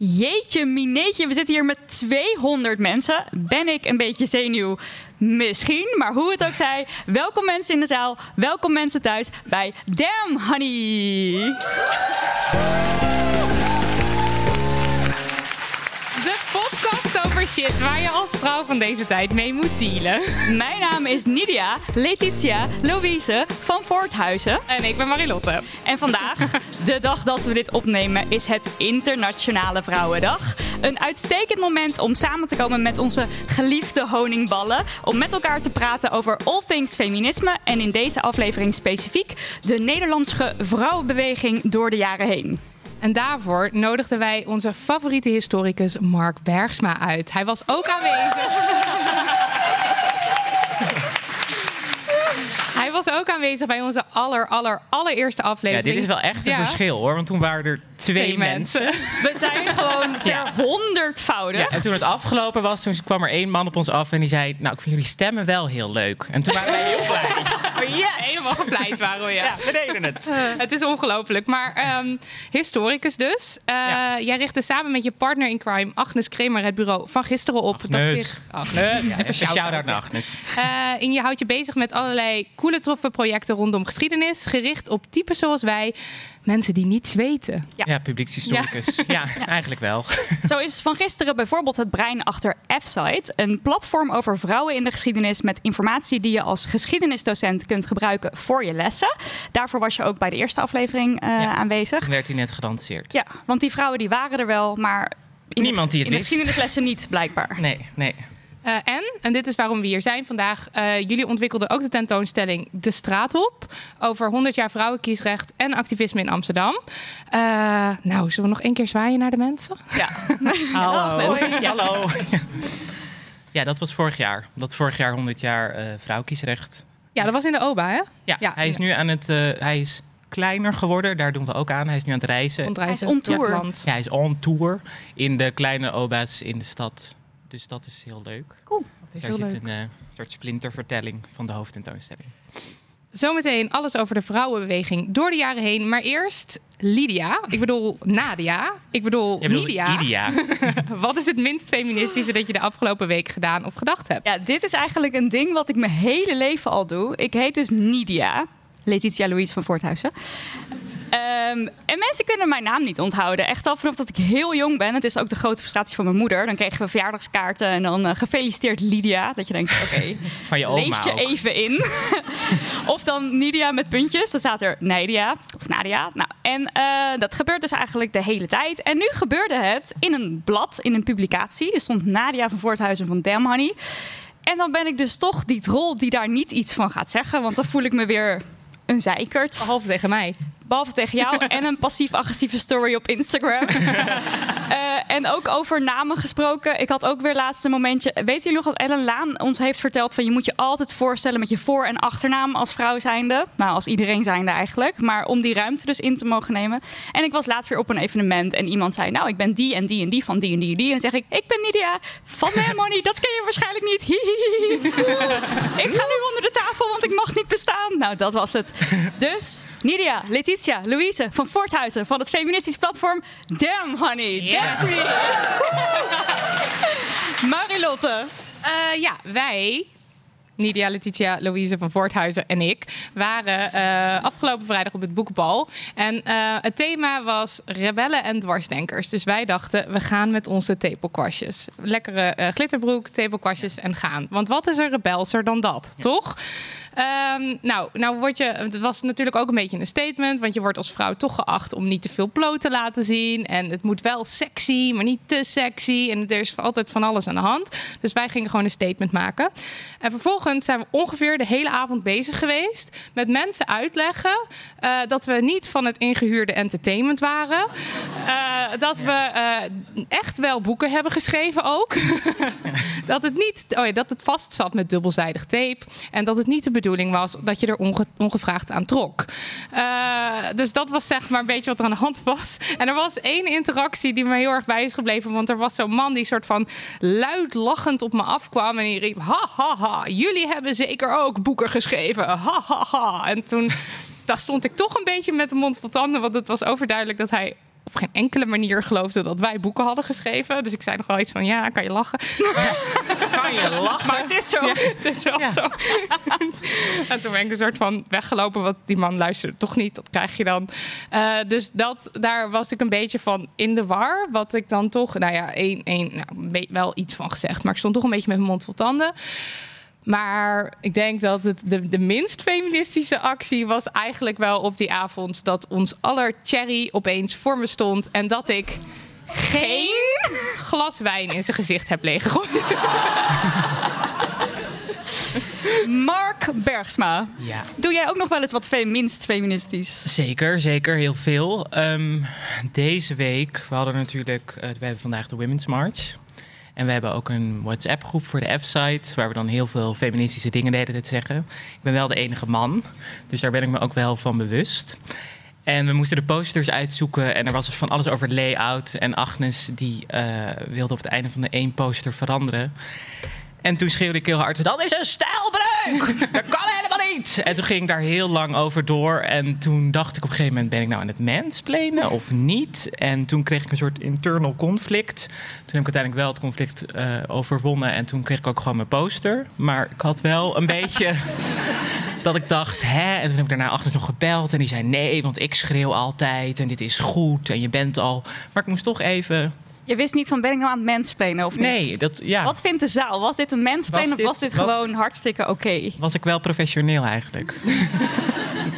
Jeetje, mineetje, we zitten hier met 200 mensen. Ben ik een beetje zenuw? Misschien, maar hoe het ook zij. Welkom mensen in de zaal, welkom mensen thuis bij Damn Honey. Shit waar je als vrouw van deze tijd mee moet dealen. Mijn naam is Nidia Letitia Louise van Voorthuizen. En ik ben Marilotte. En vandaag, de dag dat we dit opnemen, is het Internationale Vrouwendag. Een uitstekend moment om samen te komen met onze geliefde honingballen. Om met elkaar te praten over all things feminisme. En in deze aflevering specifiek de Nederlandse vrouwenbeweging door de jaren heen. En daarvoor nodigden wij onze favoriete historicus Mark Bergsma uit. Hij was ook aanwezig. Hij was ook aanwezig bij onze aller, aller, allereerste Ja, aflevering. dit is wel echt een Ja. verschil hoor, want toen waren er twee, Twee mensen. mensen. We zijn gewoon verhonderdvoudig. Ja, en toen het afgelopen was, toen kwam er één man op ons af en die zei: Nou, ik vind jullie stemmen wel heel leuk. En toen waren wij heel blij. Yes! Helemaal gevleid waren we, ja. Ja, we deden het. Het is ongelooflijk. Maar ehm, historicus dus. Eh, Ja. Jij richtte samen met je partner in crime, Agnes Kremer, het bureau van gisteren op. Agnes. zich... Agnes. Even Even shout-out naar Agnes. Eh, en je houdt je bezig met allerlei coole, toffe projecten rondom geschiedenis. Gericht op typen zoals wij. Mensen die niets weten. Ja. Ja, publiekshistoricus. Ja. eigenlijk wel. Zo is van gisteren bijvoorbeeld het brein achter F-Site. Een platform over vrouwen in de geschiedenis met informatie die je als geschiedenisdocent kunt gebruiken voor je lessen. Daarvoor was je ook bij de eerste aflevering eh, Ja. aanwezig. Toen werd hij net gedanseerd. Ja, want die vrouwen die waren er wel, maar in Niemand de, die het in de geschiedenislessen niet, blijkbaar. Nee, nee. Eh, en, en dit is waarom we hier zijn vandaag. eh, jullie ontwikkelden ook de tentoonstelling De Straat op. Over 100 jaar vrouwenkiesrecht en activisme in Amsterdam. Eh, nou, zullen we nog één keer zwaaien naar de mensen? Ja. Hallo. Dag, mensen. Ja. Hallo. Ja, dat was vorig jaar. Dat vorig jaar 100 jaar eh vrouwkiesrecht. Ja, dat was in de OBA, hè? Ja, Ja. hij is nu aan het. eh, hij is kleiner geworden, daar doen we ook aan. Hij is nu aan het reizen. Rondreizen Hij is on tour. Ja, hij is on tour in de kleine oba's in de stad. Dus dat is heel leuk. Cool. Dat is Daar heel zit leuk. een eh, soort splintervertelling van de hoofdtentoonstelling. Zometeen alles over de vrouwenbeweging door de jaren heen. Maar eerst Lydia. Ik bedoel Nadia. Ik bedoel. Idia. Wat is het minst feministische dat je de afgelopen week gedaan of gedacht hebt? Ja, dit is eigenlijk een ding wat ik mijn hele leven al doe. Ik heet dus Nidia. Letitia Louise van Voorthuizen. Ehm, en mensen kunnen mijn naam niet onthouden. Echt al vanaf dat ik heel jong ben. Het is ook de grote frustratie van mijn moeder. Dan kregen we verjaardagskaarten en dan eh, gefeliciteerd Lydia. Dat je denkt, oké, Van je oma lees je ook. even in. of dan Nidia met puntjes. Dan staat er Nadia of Nadia. Nou, en eh, dat gebeurt dus eigenlijk de hele tijd. En nu gebeurde het in een blad, in een publicatie. Er stond Nadia van Voorthuizen van Damn Honey. En dan ben ik dus toch die troll die daar niet iets van gaat zeggen. Want dan voel ik me weer een zeikert. Behalve tegen mij. Behalve tegen jou en een passief-agressieve story op Instagram. Eh, en ook over namen gesproken. Ik had ook weer laatst een momentje. Weet jullie nog wat Ellen Laan ons heeft verteld? Van je moet je altijd voorstellen met je voor- en achternaam als vrouw zijnde. Nou, als iedereen zijnde eigenlijk. Maar om die ruimte dus in te mogen nemen. En ik was laatst weer op een evenement en iemand zei... Nou, ik ben die en die en die van die en die en die. En zeg ik, ik ben Nidia van Money. Dat ken je waarschijnlijk niet. Ik ga nu onder de tafel, want ik mag niet bestaan. Nou, dat was het. Dus, Nidia, Letitia, Louise van Voorthuizen van het feministisch platform Damn Honey. That's me. Marilotte. Eh, ja, wij Nidia, Letitia, Louise van Voorthuizen en ik waren uh, afgelopen vrijdag op het boekenbal. En uh, het thema was rebellen en dwarsdenkers. Dus wij dachten, we gaan met onze tepelkwastjes. Lekkere uh, glitterbroek, tepelkwastjes en gaan. Want wat is er rebelser dan dat, ja. toch? Um, nou, nou word je, het was natuurlijk ook een beetje een statement, want je wordt als vrouw toch geacht om niet te veel bloot te laten zien. En het moet wel sexy, maar niet te sexy. En er is altijd van alles aan de hand. Dus wij gingen gewoon een statement maken. En vervolgens zijn we ongeveer de hele avond bezig geweest met mensen uitleggen uh, dat we niet van het ingehuurde entertainment waren. Uh, dat we uh, echt wel boeken hebben geschreven ook. dat, het niet, oh ja, dat het vast zat met dubbelzijdig tape. En dat het niet de bedoeling was dat je er onge ongevraagd aan trok. Dus dat was zeg maar een beetje wat er aan de hand was. En er was één interactie die me heel erg bij is gebleven. Want er was zo'n man die soort van luid lachend op me afkwam. En die riep: Ha ha ha, jullie hebben zeker ook boeken geschreven. Ha ha ha. En toen. Daar stond ik toch een beetje met de mond vol tanden. Want het was overduidelijk dat hij op geen enkele manier geloofde dat wij boeken hadden geschreven. Dus ik zei nog wel iets van, ja, kan je lachen? kan je lachen? Maar het is zo. Ja. Het is wel ja. zo. en toen ben ik een soort van weggelopen, want die man luisterde toch niet. Dat krijg je dan. Uh, dus dat, daar was ik een beetje van in de war. Wat ik dan toch, nou ja, één, één, nou, wel iets van gezegd. Maar ik stond toch een beetje met mijn mond vol tanden. Maar ik denk dat het de, de minst feministische actie was eigenlijk wel op die avond dat ons aller Cherry opeens voor me stond en dat ik geen glas wijn in zijn gezicht heb leeggegooid. Mark Bergsma. Ja. Doe jij ook nog wel eens wat minst feministisch? Zeker, zeker. Heel veel. Um, deze week, we hadden natuurlijk, uh, we hebben vandaag de Women's March. En we hebben ook een WhatsApp-groep voor de F-site, waar we dan heel veel feministische dingen deden te zeggen. Ik ben wel de enige man, dus daar ben ik me ook wel van bewust. En we moesten de posters uitzoeken en er was van alles over layout. En Agnes die uh, wilde op het einde van de één poster veranderen. En toen schreeuwde ik heel hard: dat is een stijlbreuk! Dat kan helemaal niet! En toen ging ik daar heel lang over door. En toen dacht ik op een gegeven moment: ben ik nou aan het mansplainen of niet? En toen kreeg ik een soort internal conflict. Toen heb ik uiteindelijk wel het conflict uh, overwonnen. En toen kreeg ik ook gewoon mijn poster. Maar ik had wel een beetje. dat ik dacht, hè? En toen heb ik daarna Agnes nog gebeld. En die zei: nee, want ik schreeuw altijd. En dit is goed. En je bent al. Maar ik moest toch even je wist niet van ben ik nou aan het mansplainen of niet? Nee, dat ja. Wat vindt de zaal? Was dit een mansplain of was dit was, gewoon hartstikke oké? Okay? Was ik wel professioneel eigenlijk?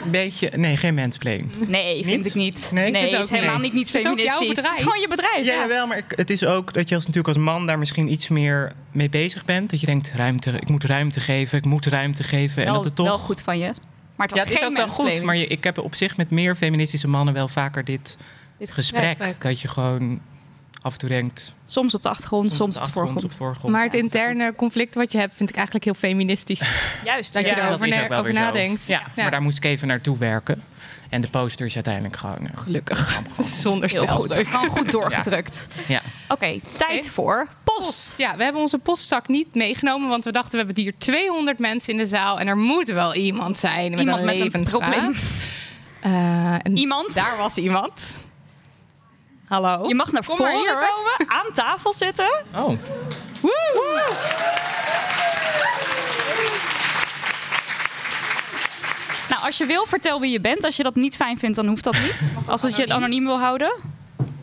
een beetje, nee, geen mansplain. Nee, vind niet? ik niet. Nee, nee ik het is helemaal nee. niet, niet feministisch. Het is, ook jouw bedrijf. het is gewoon je bedrijf. Ja, ja. wel, maar het is ook dat je als, natuurlijk als man daar misschien iets meer mee bezig bent. Dat je denkt, ruimte, ik moet ruimte geven, ik moet ruimte geven. Wel, en dat het toch... wel goed van je. Maar het was ja, het is geen ook wel goed. Maar je, ik heb op zich met meer feministische mannen wel vaker dit, dit gesprek. gesprek. Dat je gewoon af en toe denkt... Soms op de achtergrond, soms, op de voorgrond. Op voorgrond. Maar het interne conflict wat je hebt, vind ik eigenlijk heel feministisch. Juist. Dat je erover na- over nadenkt. Ja, maar daar moest ik even naartoe werken. En de poster is uiteindelijk gewoon... uh, Gelukkig. Zonder Heel stel. goed. Gewoon goed doorgedrukt. ja. Oké, tijd voor post. Ja, we hebben onze postzak niet meegenomen, want we dachten we hebben hier 200 mensen in de zaal en er moet wel iemand zijn met Iemand een met een probleem. Eh, en Iemand? Daar was iemand. Hallo. Je mag naar Kom voren maar hier, komen, aan tafel zitten. Oh, Nou, als je wil, vertel wie je bent. Als je dat niet fijn vindt, dan hoeft dat niet. Als dat je het anoniem wil houden.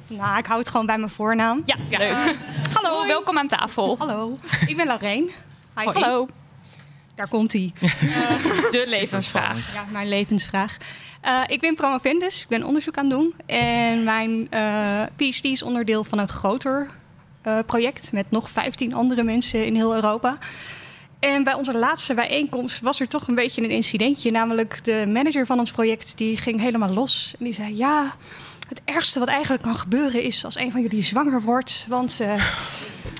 Nou, ik hou het gewoon bij mijn voornaam. Ja, leuk. Hallo, Hoi. welkom aan tafel. Hallo, ik ben Lorraine. Hi. Hallo. Daar komt hij. De levensvraag. Ja, mijn levensvraag. Eh, ik ben promovendus, ik ben onderzoek aan het doen. En mijn eh, PhD is onderdeel van een groter eh, project met nog 15 andere mensen in heel Europa. En bij onze laatste bijeenkomst was er toch een beetje een incidentje. Namelijk de manager van ons project die ging helemaal los. En die zei, ja, het ergste wat eigenlijk kan gebeuren is als een van jullie zwanger wordt. Want eh,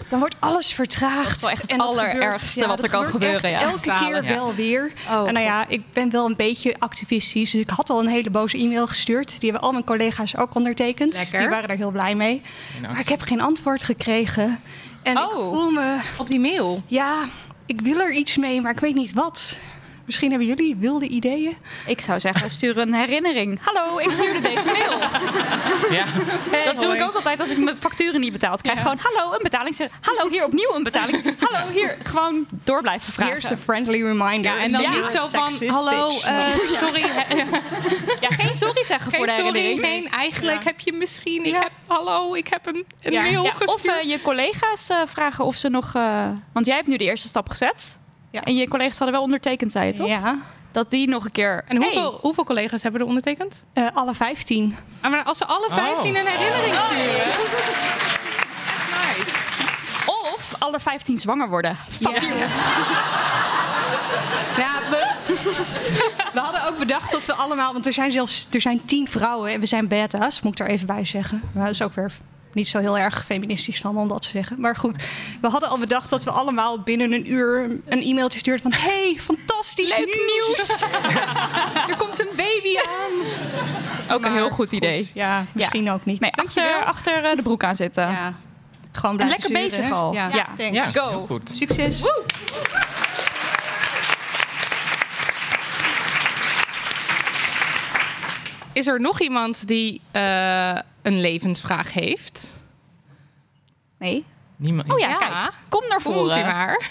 dan wordt alles vertraagd. Dat is wel echt het allerergste ja, wat er kan gebeuren, echt ja. Elke keer wel weer. Oh, en nou ja, ik ben wel een beetje activistisch. Dus ik had al een hele boze e-mail gestuurd. Die hebben al mijn collega's ook ondertekend. Lekker. Die waren er heel blij mee. nou, Maar ik heb geen antwoord gekregen. En ik Oh. voel me... Op die mail. Ja, ik wil er iets mee, maar ik weet niet wat. Misschien hebben jullie wilde ideeën. Ik zou zeggen, stuur een herinnering. Hallo, ik stuurde deze mail. Ja. dat doe ik ook altijd als ik mijn facturen niet betaal. Ik krijg gewoon, hallo, een betaling. Zeg, Hallo, hier opnieuw een betaling. Hallo, hier. Gewoon door blijven vragen. Here's a friendly reminder. Ja, en dan Ja, niet zo van, hallo, eh, sorry. Ja, geen sorry zeggen Geen voor de sorry, herinnering. geen eigenlijk heb je misschien, ik Ja. heb, hallo, ik heb een, een Ja. mail Ja, of gestuurd. eh, je collega's eh, vragen of ze nog... eh, want jij hebt nu de eerste stap gezet. Ja. En je collega's hadden wel ondertekend, zei je toch? Ja, Dat die nog een keer... en hoeveel, Hey, hoeveel collega's hebben er ondertekend? eh, alle 15. Ah, maar als ze alle 15 een herinnering sturen. Echt nice. Of alle 15 zwanger worden. Ja. Ja, we, we hadden ook bedacht dat we allemaal... Want er zijn zelfs er zijn tien vrouwen en we zijn beta's, moet ik er even bij zeggen. Maar dat is ook weer niet zo heel erg feministisch van om dat te zeggen. Maar goed, we hadden al bedacht dat we allemaal binnen een uur een e-mailtje stuurden van... hey, fantastisch Leuk nieuws! er komt een baby aan! Dat is ook een heel goed idee. Ja, misschien ook niet. Nee, achter, achter eh, de broek aan zitten. Ja, gewoon En blijven lekker bezig hè? al. Ja, Ja. thanks. Ja, Go. heel goed. Succes! Is er nog iemand die eh, een levensvraag heeft? Nee. Niemand. Oh ja, Ja. kijk. Kom naar voren. maar.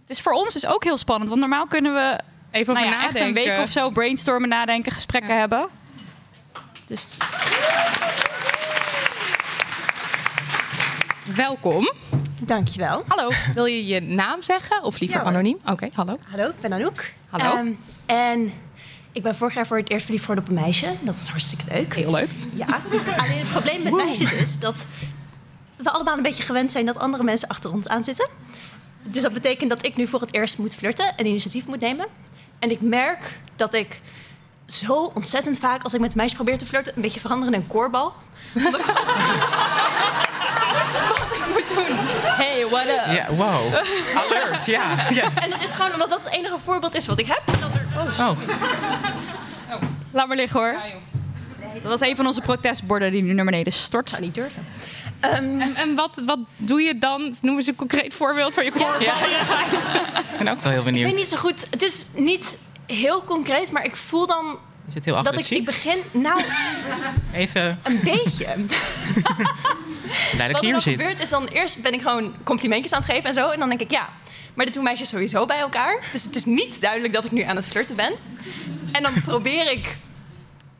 Het is voor ons dus ook heel spannend. Want normaal kunnen we Even over nou ja, echt een week of zo brainstormen, nadenken, gesprekken hebben. Dus Welkom. Dankjewel. hallo. Wil je je naam zeggen? Of liever Ja, anoniem? Oké, hallo. Hallo, ik ben Anouk. Hallo. Ehm, en ik ben vorig jaar voor het eerst verliefd geworden op een meisje. Dat was hartstikke leuk. Heel leuk. Ja. Alleen het probleem met meisjes is dat we allemaal een beetje gewend zijn dat andere mensen achter ons aan zitten. Dus dat betekent dat ik nu voor het eerst moet flirten en initiatief moet nemen. En ik merk dat ik zo ontzettend vaak, als ik met een meisje probeer te flirten, een beetje verander in een koorbal. Omdat ik wat ik moet doen. What up? Ja, wow. Alert, ja. ja. En het is gewoon omdat dat het enige voorbeeld is wat ik heb. Dat er, oh, Oh, Laat maar liggen hoor. Dat was een van onze protestborden die nu naar beneden stort. zou niet durven. Ehm, En, en wat, wat doe je dan? Noem eens een concreet voorbeeld van je koorbal. ja. Ik ben ook wel heel ik weet benieuwd. niet zo goed. Het is niet heel concreet, maar ik voel dan Is het heel dat ik, ik begin. Nou, Even een beetje. blij dat ik Wat er dan zit. gebeurt is dan eerst ben ik gewoon complimentjes aan het geven en zo. En dan denk ik, ja, maar dit doen meisjes sowieso bij elkaar. Dus het is niet duidelijk dat ik nu aan het flirten ben. En dan probeer ik,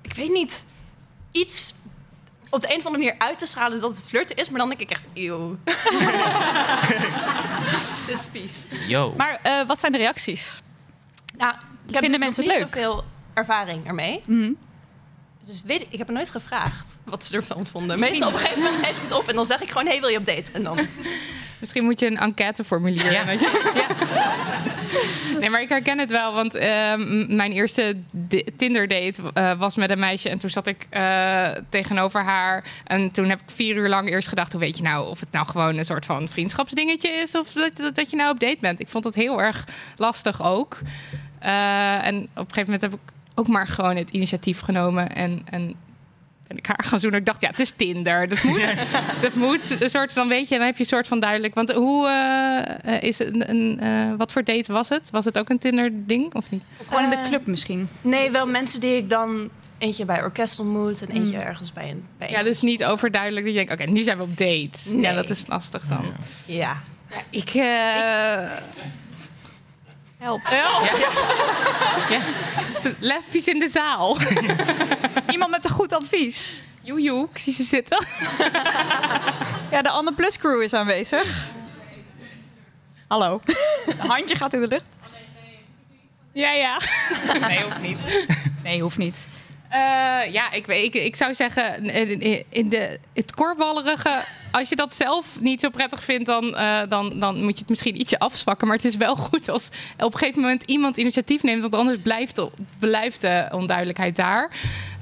ik weet niet, iets op de een of andere manier uit te stralen dat het flirten is. Maar dan denk ik echt, eeuw. dus vies. Yo. Maar eh, wat zijn de reacties? Nou, ik heb Vinden dus mensen nog het niet leuk? zoveel ervaring ermee. Mhm. Dus weet ik, ik heb er nooit gevraagd wat ze ervan vonden. Meestal op een gegeven moment geef ik het op en dan zeg ik gewoon... hey, wil je op date? En dan... Misschien moet je een enquêteformulier. Ja. weet je? Nee, maar ik herken het wel, want ehm, mijn eerste Tinder-date eh, was met een meisje. En toen zat ik eh, tegenover haar. En toen heb ik vier uur lang eerst gedacht: hoe weet je nou of het nou gewoon een soort van vriendschapsdingetje is? Of dat, dat, dat je nou op date bent? Ik vond het heel erg lastig ook. Eh, en op een gegeven moment heb ik ook maar gewoon het initiatief genomen. En, en ben ik haar gaan zoenen. Ik dacht, ja, het is Tinder. Dat moet, dat moet een soort van, weet je, dan heb je een soort van duidelijk. Want hoe eh, is het een, een, eh, wat voor date was het? Was het ook een Tinder-ding of niet? Of gewoon in de Eh, club misschien. Nee, wel mensen die ik dan eentje bij orkest ontmoet... en eentje ergens bij een... Bij een- Ja, dus niet overduidelijk dat je denkt, oké, nu zijn we op date. Ja, dat is lastig dan. Ja. Ik, eh Help. lesbisch in de zaal. Iemand met een goed advies. Joe, joe, ik zie ze zitten. Ja, de Anne Plus crew is aanwezig. Hallo. Handje gaat in de lucht. Ja, ja. Nee, hoeft niet. Nee, hoeft niet. Eh, ja, ik, weet- ik, ik zou zeggen, in, in de, het korballerige, als je dat zelf niet zo prettig vindt, dan, eh, dan, dan moet je het misschien ietsje afzwakken. Maar het is wel goed als op een gegeven moment iemand initiatief neemt, want anders blijft, blijft de onduidelijkheid daar.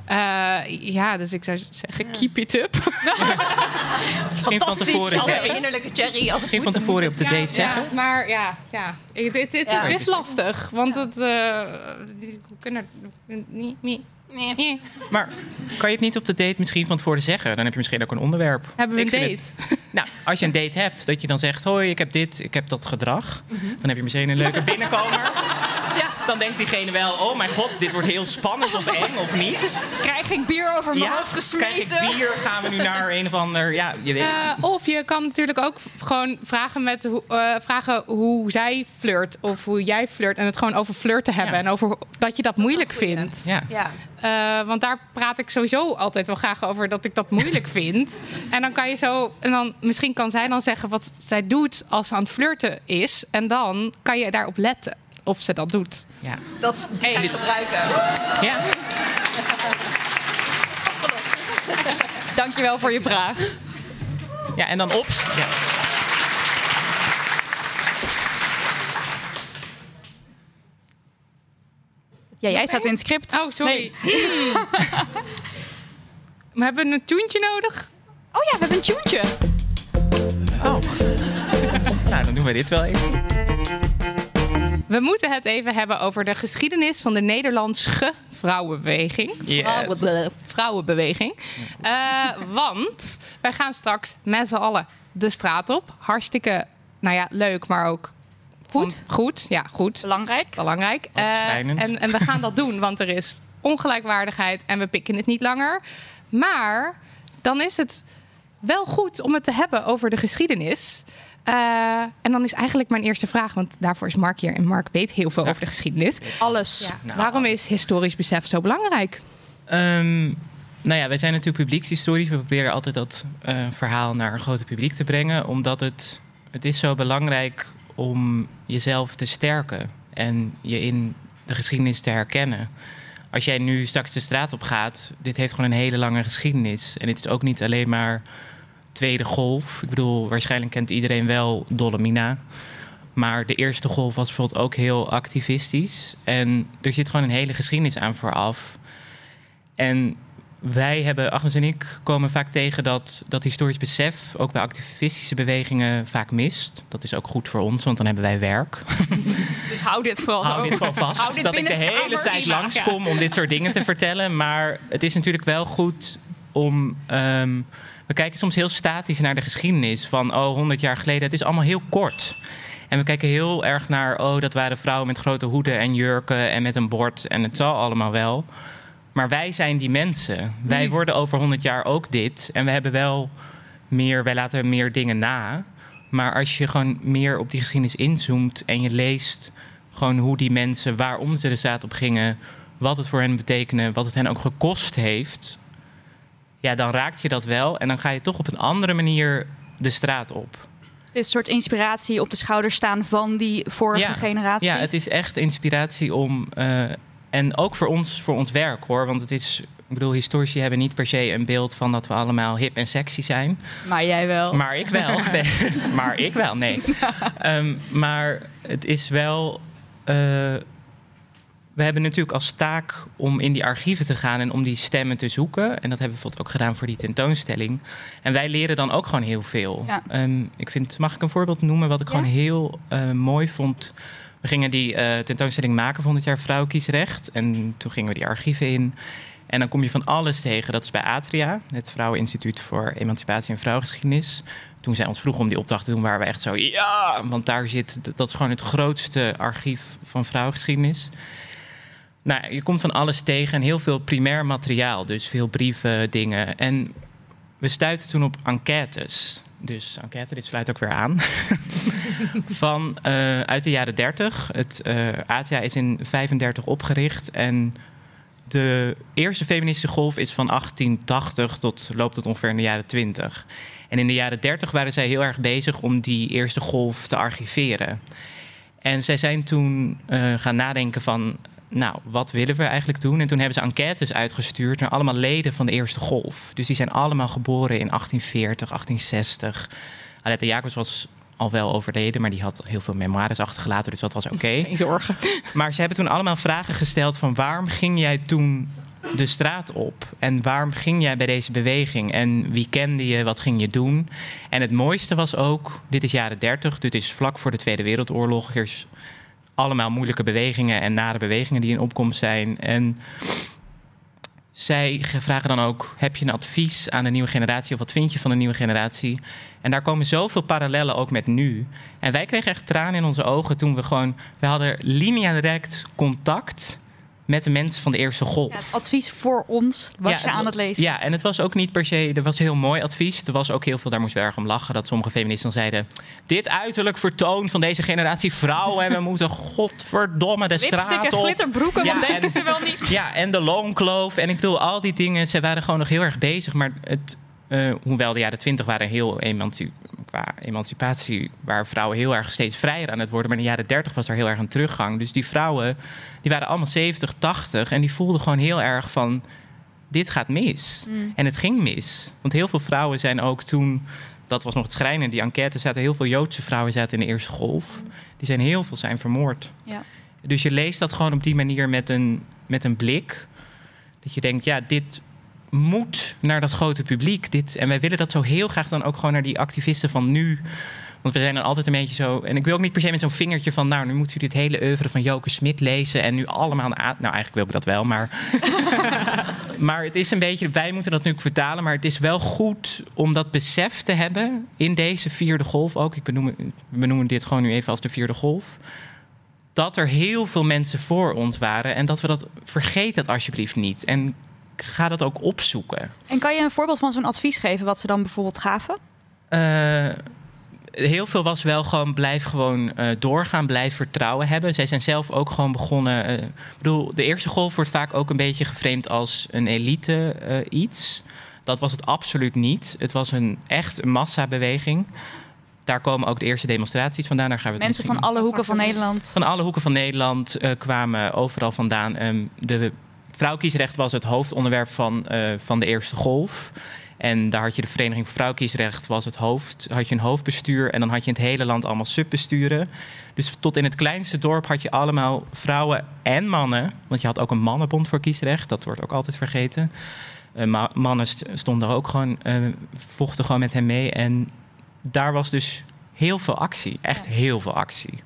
Eh, ja, dus ik zou zeggen, keep it up. Misschien van tevoren Als een innerlijke cherry, als het Misschien van tevoren op de het. date zeggen. Ja, maar ja, ja. Het, het, het, Ja. het is lastig, want het, eh, we kunnen niet Nee. Maar kan je het niet op de date misschien van tevoren zeggen? Dan heb je misschien ook een onderwerp. Hebben we een Ik vind date? het- nou, als je een date hebt, dat je dan zegt... hoi, ik heb dit, ik heb dat gedrag. Dan heb je misschien een leuke binnenkomer. Ja, dan denkt diegene wel... oh mijn god, dit wordt heel spannend of eng of niet. Krijg ik bier over mijn Ja, hoofd krijg ik gesmeten? bier, gaan we nu naar een of ander... Ja, je weet Eh, of je kan natuurlijk ook gewoon vragen, met hoe, eh, vragen hoe zij flirt of hoe jij flirt. En het gewoon over flirten hebben. Ja. En over dat je dat moeilijk vindt. Ja. Ja. Eh, want daar praat ik sowieso altijd wel graag over dat ik dat moeilijk vind. En dan kan je zo. En dan misschien kan zij dan zeggen wat zij doet als ze aan het flirten is. En dan kan je daarop letten of ze dat doet. Ja. Dat ga ik gebruiken. ja. Dankjewel voor je vraag. Ja, en dan op. Ja. Ja, jij staat in het script. Oh, sorry. Nee. Maar hebben we een toentje nodig? Oh ja, we hebben een tuentje. Oh. nou, dan doen we dit wel even. We moeten het even hebben over de geschiedenis van de Nederlandse vrouwenbeweging. Yes. Vrouwenbe- vrouwenbeweging. Eh, want wij gaan straks met z'n allen de straat op. Hartstikke, nou ja, leuk, maar ook Goed. goed, ja, goed. Belangrijk. Belangrijk. Eh, en, en we gaan dat doen, want er is ongelijkwaardigheid en we pikken het niet langer. Maar dan is het wel goed om het te hebben over de geschiedenis. Eh, en dan is eigenlijk mijn eerste vraag, want daarvoor is Mark hier en Mark weet heel veel over de geschiedenis. Alles. Ja. Nou. Waarom is historisch besef zo belangrijk? Ehm, nou ja, wij zijn natuurlijk publiekshistorisch. We proberen altijd dat eh, verhaal naar een groter publiek te brengen. Omdat het, het is zo belangrijk om jezelf te sterken. En je in de geschiedenis te herkennen. Als jij nu straks de straat op gaat, dit heeft gewoon een hele lange geschiedenis. En het is ook niet alleen maar tweede golf. Ik bedoel, waarschijnlijk kent iedereen wel Dolomina. Maar de eerste golf was bijvoorbeeld ook heel activistisch. En er zit gewoon een hele geschiedenis aan vooraf. En wij hebben, Agnes en ik, komen vaak tegen dat, dat historisch besef ook bij activistische bewegingen vaak mist. Dat is ook goed voor ons, want dan hebben wij werk. Dus hou dit vooral Hou dit gewoon vast. Dat ik de hele tijd Ja. langskom om dit soort dingen te vertellen. Maar het is natuurlijk wel goed om. ehm, we kijken soms heel statisch naar de geschiedenis. Van oh, 100 jaar geleden. Het is allemaal heel kort. En we kijken heel erg naar. Oh, dat waren vrouwen met grote hoeden en jurken en met een bord. En het zal allemaal wel. Maar wij zijn die mensen. Wij worden over 100 jaar ook dit. En we hebben wel meer. Wij laten meer dingen na. Maar als je gewoon meer op die geschiedenis inzoomt en je leest gewoon hoe die mensen, waarom ze de straat op gingen, wat het voor hen betekende, wat het hen ook gekost heeft, ja, dan raakt je dat wel en dan ga je toch op een andere manier de straat op. Het is een soort inspiratie op de schouders staan van die vorige Ja. generaties. Ja, het is echt inspiratie om. eh, en ook voor ons, voor ons werk hoor. Want het is. Ik bedoel, historici hebben niet per se een beeld van dat we allemaal hip en sexy zijn. Maar jij wel. Maar ik wel. Nee. maar ik wel, nee. Ehm, maar het is wel. eh, we hebben natuurlijk als taak om in die archieven te gaan en om die stemmen te zoeken. En dat hebben we bijvoorbeeld ook gedaan voor die tentoonstelling. En wij leren dan ook gewoon heel veel. Ja. Ehm, ik vind, mag ik een voorbeeld noemen wat ik Ja. gewoon heel eh, mooi vond? We gingen die eh, tentoonstelling maken van dit jaar Vrouwenkiesrecht. En toen gingen we die archieven in. En dan kom je van alles tegen. Dat is bij Atria, het Vrouweninstituut voor Emancipatie en Vrouwengeschiedenis. Toen zij ons vroegen om die opdracht te doen, waren we echt zo... ja, want daar zit... dat is gewoon het grootste archief van vrouwengeschiedenis. Nou, je komt van alles tegen en heel veel primair materiaal. Dus veel brieven, dingen. En we stuiten toen op enquêtes. Dus enquête, dit sluit ook weer aan. van eh, uit de jaren 30. Het eh ATA is in 35 opgericht. En de eerste feministische golf is van 1880 tot loopt het ongeveer in de jaren 20. En in de jaren 30 waren zij heel erg bezig om die eerste golf te archiveren. En zij zijn toen eh, gaan nadenken van, nou, wat willen we eigenlijk doen? En toen hebben ze enquêtes uitgestuurd naar allemaal leden van de eerste golf. Dus die zijn allemaal geboren in 1840, 1860. Aletta Jacobs was al wel overleden, maar die had heel veel memoires achtergelaten, dus dat was oké. Geen zorgen. Maar ze hebben toen allemaal vragen gesteld van waarom ging jij toen de straat op? En waarom ging jij bij deze beweging? En wie kende je? Wat ging je doen? En het mooiste was ook, dit is jaren 30, dit is vlak voor de Tweede Wereldoorlog. Er is allemaal moeilijke bewegingen en nare bewegingen die in opkomst zijn. En zij vragen dan ook: heb je een advies aan de nieuwe generatie of wat vind je van de nieuwe generatie? En daar komen zoveel parallellen ook met nu. En wij kregen echt tranen in onze ogen toen we gewoon, we hadden linea direct contact met de mensen van de eerste golf. Ja, het advies voor ons was je aan het lezen. Ja, en het was ook niet per se, er was heel mooi advies. Er was ook heel veel, daar moesten we erg om lachen, dat sommige feministen zeiden: Dit uiterlijk vertoon van deze generatie vrouwen en we moeten godverdomme de straat op. en glitterbroeken, ja, want denken ze wel niet. Ja, en de loonkloof. En ik bedoel, al die dingen, ze waren gewoon nog heel erg bezig. Maar het, uh, hoewel de jaren twintig waren heel emanci qua emancipatie waren vrouwen heel erg steeds vrijer aan het worden. Maar in de jaren 30 was er heel erg een teruggang. Dus die vrouwen, die waren allemaal 70, 80 en die voelden gewoon heel erg van dit gaat mis. Mm. En het ging mis. Want heel veel vrouwen zijn ook toen, dat was nog het schrijnen, in die enquête zaten heel veel Joodse vrouwen zaten in de eerste golf. Die zijn heel veel zijn vermoord. Ja. Dus je leest dat gewoon op die manier met een, met een blik. Dat je denkt, ja, dit, moet naar dat grote publiek. Dit, en wij willen dat zo heel graag dan ook gewoon naar die activisten van nu. Want we zijn dan altijd een beetje zo. En ik wil ook niet per se met zo'n vingertje van. Nou, nu moeten jullie het hele oeuvre van Joke Smit lezen. En nu allemaal aan. Nou, eigenlijk wil ik dat wel, maar. maar het is een beetje. Wij moeten dat nu vertalen. Maar het is wel goed om dat besef te hebben. In deze vierde golf ook. Ik benoem, we benoemen dit gewoon nu even als de vierde golf. Dat er heel veel mensen voor ons waren. En dat we dat. Vergeet dat alsjeblieft niet. En ga dat ook opzoeken. En kan je een voorbeeld van zo'n advies geven, wat ze dan bijvoorbeeld gaven? Uh, heel veel was wel gewoon blijf gewoon uh, doorgaan, blijf vertrouwen hebben. Zij zijn zelf ook gewoon begonnen. Uh, ik bedoel, de eerste golf wordt vaak ook een beetje geframed als een elite iets. Dat was het absoluut niet. Het was een echt een massabeweging. Daar komen ook de eerste demonstraties vandaan. Daar gaan we Mensen van alle hoeken van Nederland. Van alle hoeken van Nederland kwamen overal vandaan. Um, de vrouwkiesrecht was het hoofdonderwerp van, uh, van de eerste golf. En daar had je de Vereniging voor Vrouwkiesrecht, was het hoofd. Had je een hoofdbestuur en dan had je in het hele land allemaal subbesturen. Dus tot in het kleinste dorp had je allemaal vrouwen en mannen. Want je had ook een mannenbond voor kiesrecht, dat wordt ook altijd vergeten. Uh, mannen stonden ook gewoon, uh, vochten gewoon met hem mee. En daar was dus heel veel actie, echt heel veel actie.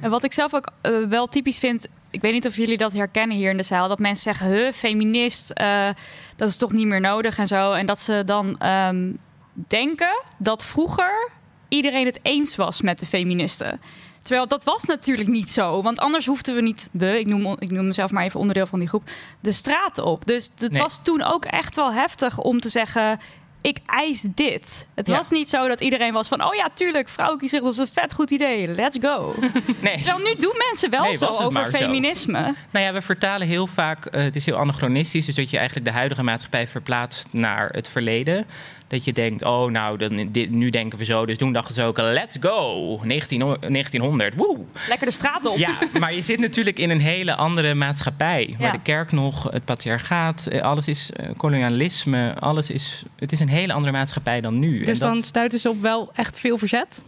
En wat ik zelf ook wel typisch vind ik weet niet of jullie dat herkennen hier in de zaal. Dat mensen zeggen, huh, feminist, uh, dat is toch niet meer nodig en zo. En dat ze dan um, denken dat vroeger iedereen het eens was met de feministen. Terwijl dat was natuurlijk niet zo. Want anders hoefden we niet, de, ik, noem, ik noem mezelf maar even onderdeel van die groep, de straat op. Dus het was toen ook echt wel heftig om te zeggen ik eis dit. Het was niet zo dat iedereen was van... oh ja, tuurlijk, vrouwen zegt dat is een vet goed idee. Let's go. Nee. Terwijl nu doen mensen wel zo over feminisme. Zo. Nou ja, we vertalen heel vaak... Uh, het is heel anachronistisch... dus dat je eigenlijk de huidige maatschappij verplaatst naar het verleden. Dat je denkt, oh nou, dan, dit, nu denken we zo. Dus toen dachten ze ook, let's go. 19, 1900, woe. Lekker de straat op. Ja, maar je zit natuurlijk in een hele andere maatschappij. Waar de kerk nog, het patriarchaat, eh, alles is uh, kolonialisme. Alles is, het is een hele andere maatschappij dan nu. Dus dan stuiten ze op wel echt veel verzet?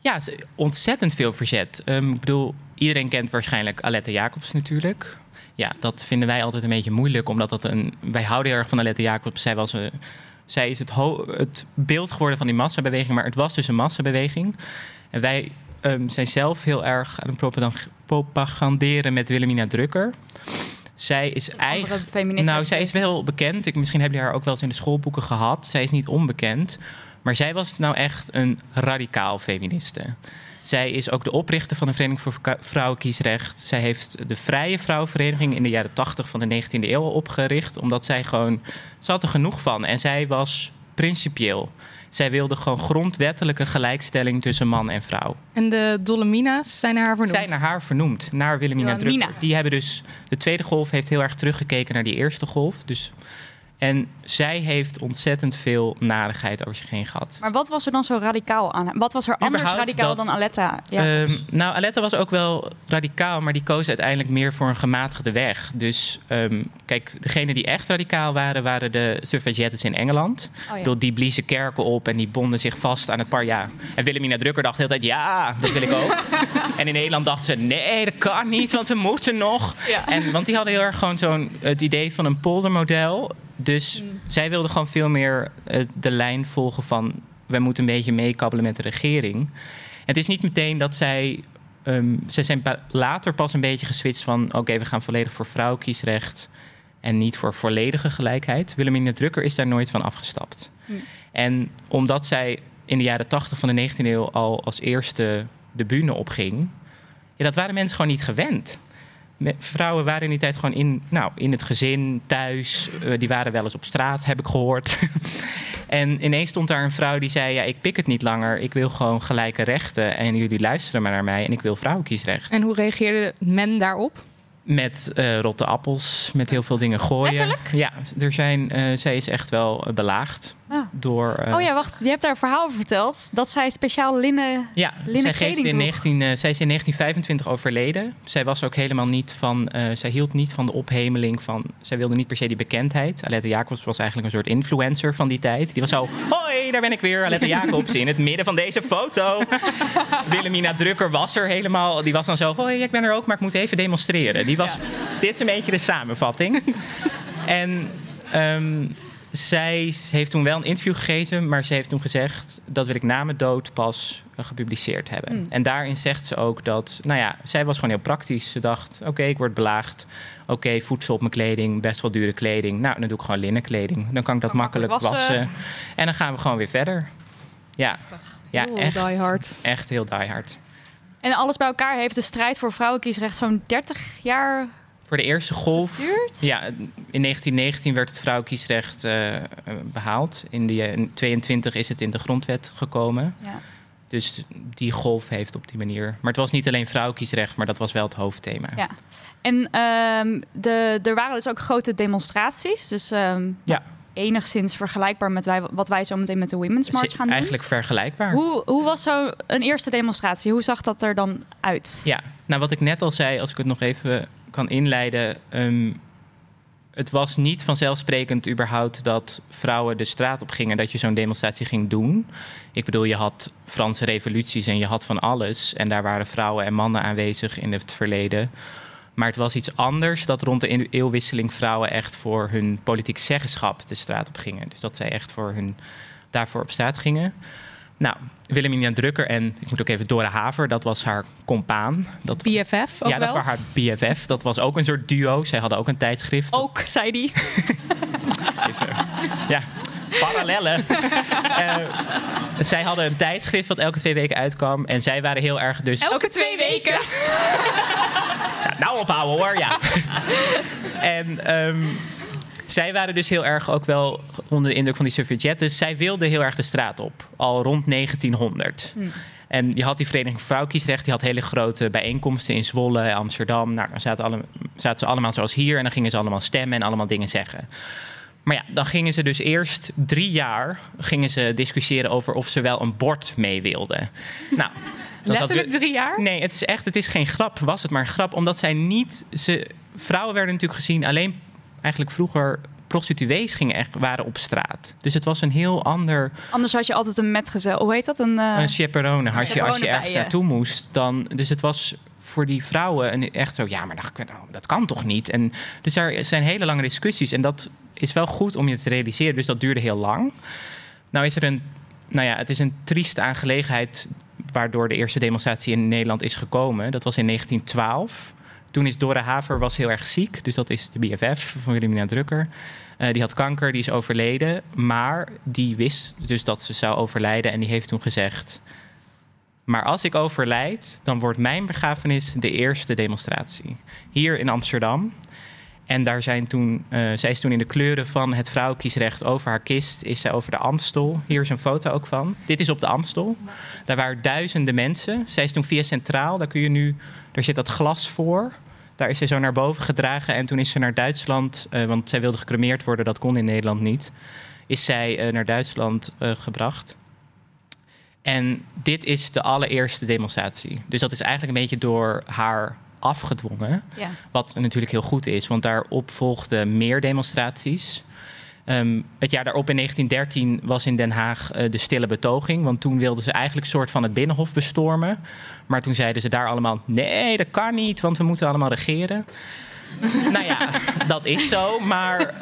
Ja, ontzettend veel verzet. Um, ik bedoel, iedereen kent waarschijnlijk Aletta Jacobs natuurlijk. Ja, dat vinden wij altijd een beetje moeilijk, omdat dat een. Wij houden heel erg van Aletta Jacobs. Zij was een zij is het, het beeld geworden van die massabeweging, maar het was dus een massabeweging. En wij um, zijn zelf heel erg aan het propaganderen met Wilhelmina Drucker. Zij is eigenlijk. Nou, zij is wel bekend. Ik, misschien hebben jullie haar ook wel eens in de schoolboeken gehad. Zij is niet onbekend. Maar zij was nou echt een radicaal feministe. Zij is ook de oprichter van de Vereniging voor Vrouwenkiesrecht. Zij heeft de Vrije Vrouwenvereniging in de jaren 80 van de 19e eeuw opgericht. Omdat zij gewoon. Ze had er genoeg van. En zij was principieel. Zij wilde gewoon grondwettelijke gelijkstelling tussen man en vrouw. En de Dolomina's zijn naar haar vernoemd? Zijn naar haar vernoemd, naar Wilhelmina Drucker. Die hebben dus, de tweede golf heeft heel erg teruggekeken naar die eerste golf. Dus en zij heeft ontzettend veel narigheid over zich heen gehad. Maar wat was er dan zo radicaal aan? Wat was er anders radicaal dan Aletta? Ja. Um, nou, Aletta was ook wel radicaal, maar die koos uiteindelijk meer voor een gematigde weg. Dus um, kijk, degenen die echt radicaal waren, waren de suffragettes in Engeland. Oh, ja. Die bliezen kerken op en die bonden zich vast aan het paar jaar. En Wilhelmina Drucker dacht de hele tijd, ja, dat wil ik ook. en in Nederland dachten ze, nee, dat kan niet, want we moeten nog. Ja. En, want die hadden heel erg gewoon zo'n het idee van een poldermodel dus mm. zij wilde gewoon veel meer uh, de lijn volgen van... wij moeten een beetje meekabbelen met de regering. Het is niet meteen dat zij... Um, zij zijn later pas een beetje geswitcht van... oké, we gaan volledig voor vrouwenkiesrecht... en niet voor volledige gelijkheid. Wilhelmina Drucker is daar nooit van afgestapt. En omdat zij in de jaren 80 van de 19e eeuw al als eerste de bühne opging, ja, dat waren mensen gewoon niet gewend. Vrouwen waren in die tijd gewoon in, nou, in het gezin, thuis. Eh, die waren wel eens op straat, heb ik gehoord. en ineens stond daar een vrouw die zei: Ja, ik pik het niet langer. Ik wil gewoon gelijke rechten. En jullie luisteren maar naar mij. En ik wil vrouwenkiesrecht. En hoe reageerde men daarop? Met eh, rotte appels, met heel veel dingen gooien. Ja, er zijn, eh, zij is echt wel eh, belaagd Ah. door. Oh ja, wacht. Je hebt daar een verhaal over verteld. Dat zij speciaal linnen... Ja, linnen zij, geeft in droeg. 19, eh, zij is in 1925 overleden. Zij was ook helemaal niet van. zij hield niet van de ophemeling van. Zij wilde niet per se die bekendheid. Aletta Jacobs was eigenlijk een soort influencer van die tijd. Die was zo. Hoi, daar ben ik weer. Aletta Jacobs in het midden van deze foto. Wilhelmina Drucker was er helemaal. Die was dan zo. Hoi, ik ben er ook, maar ik moet even demonstreren. Die was. Dit is een beetje de samenvatting. en. ehm, zij heeft toen wel een interview gegeven, maar ze heeft toen gezegd dat wil ik na mijn dood pas eh, gepubliceerd hebben. Hmm. En daarin zegt ze ook dat, nou ja, zij was gewoon heel praktisch. Ze dacht, oké, ik word belaagd. Oké, voedsel op mijn kleding, best wel dure kleding. Nou, dan doe ik gewoon linnenkleding. Dan kan ik dat Kan makkelijk makkelijk wassen. wassen. En dan gaan we gewoon weer verder. Ja, ja echt, die hard. echt heel diehard. En alles bij elkaar heeft de strijd voor vrouwenkiesrecht zo'n 30 jaar Voor de eerste golf. geduurd. Ja, in 1919 werd het vrouwenkiesrecht eh, eh, behaald. In de in 22 is het in de grondwet gekomen. Ja. Dus die golf heeft op die manier. Maar het was niet alleen vrouwenkiesrecht, maar dat was wel het hoofdthema. Ja. En ehm, de, er waren dus ook grote demonstraties. Dus ehm, Ja. Enigszins vergelijkbaar met wij, wat wij zo meteen met de Women's March gaan doen. Eigenlijk vergelijkbaar. Hoe, hoe was zo een eerste demonstratie? Hoe zag dat er dan uit? Ja, nou wat ik net al zei, als ik het nog even kan inleiden. ehm, het was niet vanzelfsprekend überhaupt dat vrouwen de straat op gingen, dat je zo'n demonstratie ging doen. Ik bedoel, je had Franse revoluties en je had van alles. En daar waren vrouwen en mannen aanwezig in het verleden. Maar het was iets anders dat rond de eeuwwisseling vrouwen echt voor hun politiek zeggenschap de straat op gingen. Dus dat zij echt voor hun, daarvoor op straat gingen. Nou, Wilhelmina Drucker en ik moet ook even Dora Haver, dat was haar compaan. Dat, BFF ook ja, dat was haar BFF. Dat was ook een soort duo. Zij hadden ook een tijdschrift. Ook, zei die. Even, ja, parallellen. Eh, zij hadden een tijdschrift wat elke twee weken uitkwam. En zij waren heel erg dus... Elke twee weken. Ja, nou ophouden hoor, ja. en ehm, zij waren dus heel erg ook wel onder de indruk van die suffragettes. Zij wilden heel erg de straat op, al rond 1900. En je had die Vereniging voor Vrouwenkiesrecht, die had hele grote bijeenkomsten in Zwolle en Amsterdam. Nou, dan zaten, alle, zaten ze allemaal zoals hier en dan gingen ze allemaal stemmen en allemaal dingen zeggen. Maar ja, dan gingen ze dus eerst drie jaar gingen ze discussiëren over of ze wel een bord mee wilden. Nou, Letterlijk drie jaar? Nee, het is echt, het is geen grap. Was het maar een grap, omdat zij niet, ze, vrouwen werden natuurlijk gezien alleen eigenlijk vroeger prostituees gingen echt waren op straat. Dus het was een heel ander Anders had je altijd een metgezel. Hoe heet dat? Een, eh, een chaperone had je als je ergens naartoe moest. Dan, dus het was voor die vrouwen een, echt zo, ja, maar dat, dat kan toch niet? En dus er zijn hele lange discussies en dat is wel goed om je te realiseren. Dus dat duurde heel lang. Nou is er een, nou ja, het is een trieste aangelegenheid waardoor de eerste demonstratie in Nederland is gekomen. Dat was in 1912. Toen is Dora Haver was heel erg ziek. Dus dat is de BFF van Wilhelmina Drucker. Eh, die had kanker, die is overleden. Maar die wist dus dat ze zou overlijden. En die heeft toen gezegd... Maar als ik overlijd, dan wordt mijn begrafenis de eerste demonstratie. Hier in Amsterdam. En daar zijn toen, eh, zij is toen in de kleuren van het vrouwenkiesrecht over haar kist, is zij over de Amstel. Hier is een foto ook van. Dit is op de Amstel. Daar waren duizenden mensen. Zij is toen via Centraal, daar kun je nu, daar zit dat glas voor. Daar is zij zo naar boven gedragen en toen is ze naar Duitsland, eh, want zij wilde gecremeerd worden, dat kon in Nederland niet. Is zij eh, naar Duitsland gebracht. En dit is de allereerste demonstratie. Dus dat is eigenlijk een beetje door haar afgedwongen. ja. Wat natuurlijk heel goed is, want daarop volgden meer demonstraties. Ehm, het jaar daarop in 1913 was in Den Haag eh, de stille betoging. Want toen wilden ze eigenlijk een soort van het Binnenhof bestormen. Maar toen zeiden ze daar allemaal: nee, dat kan niet, want we moeten allemaal regeren. Nou ja, dat is zo. Maar,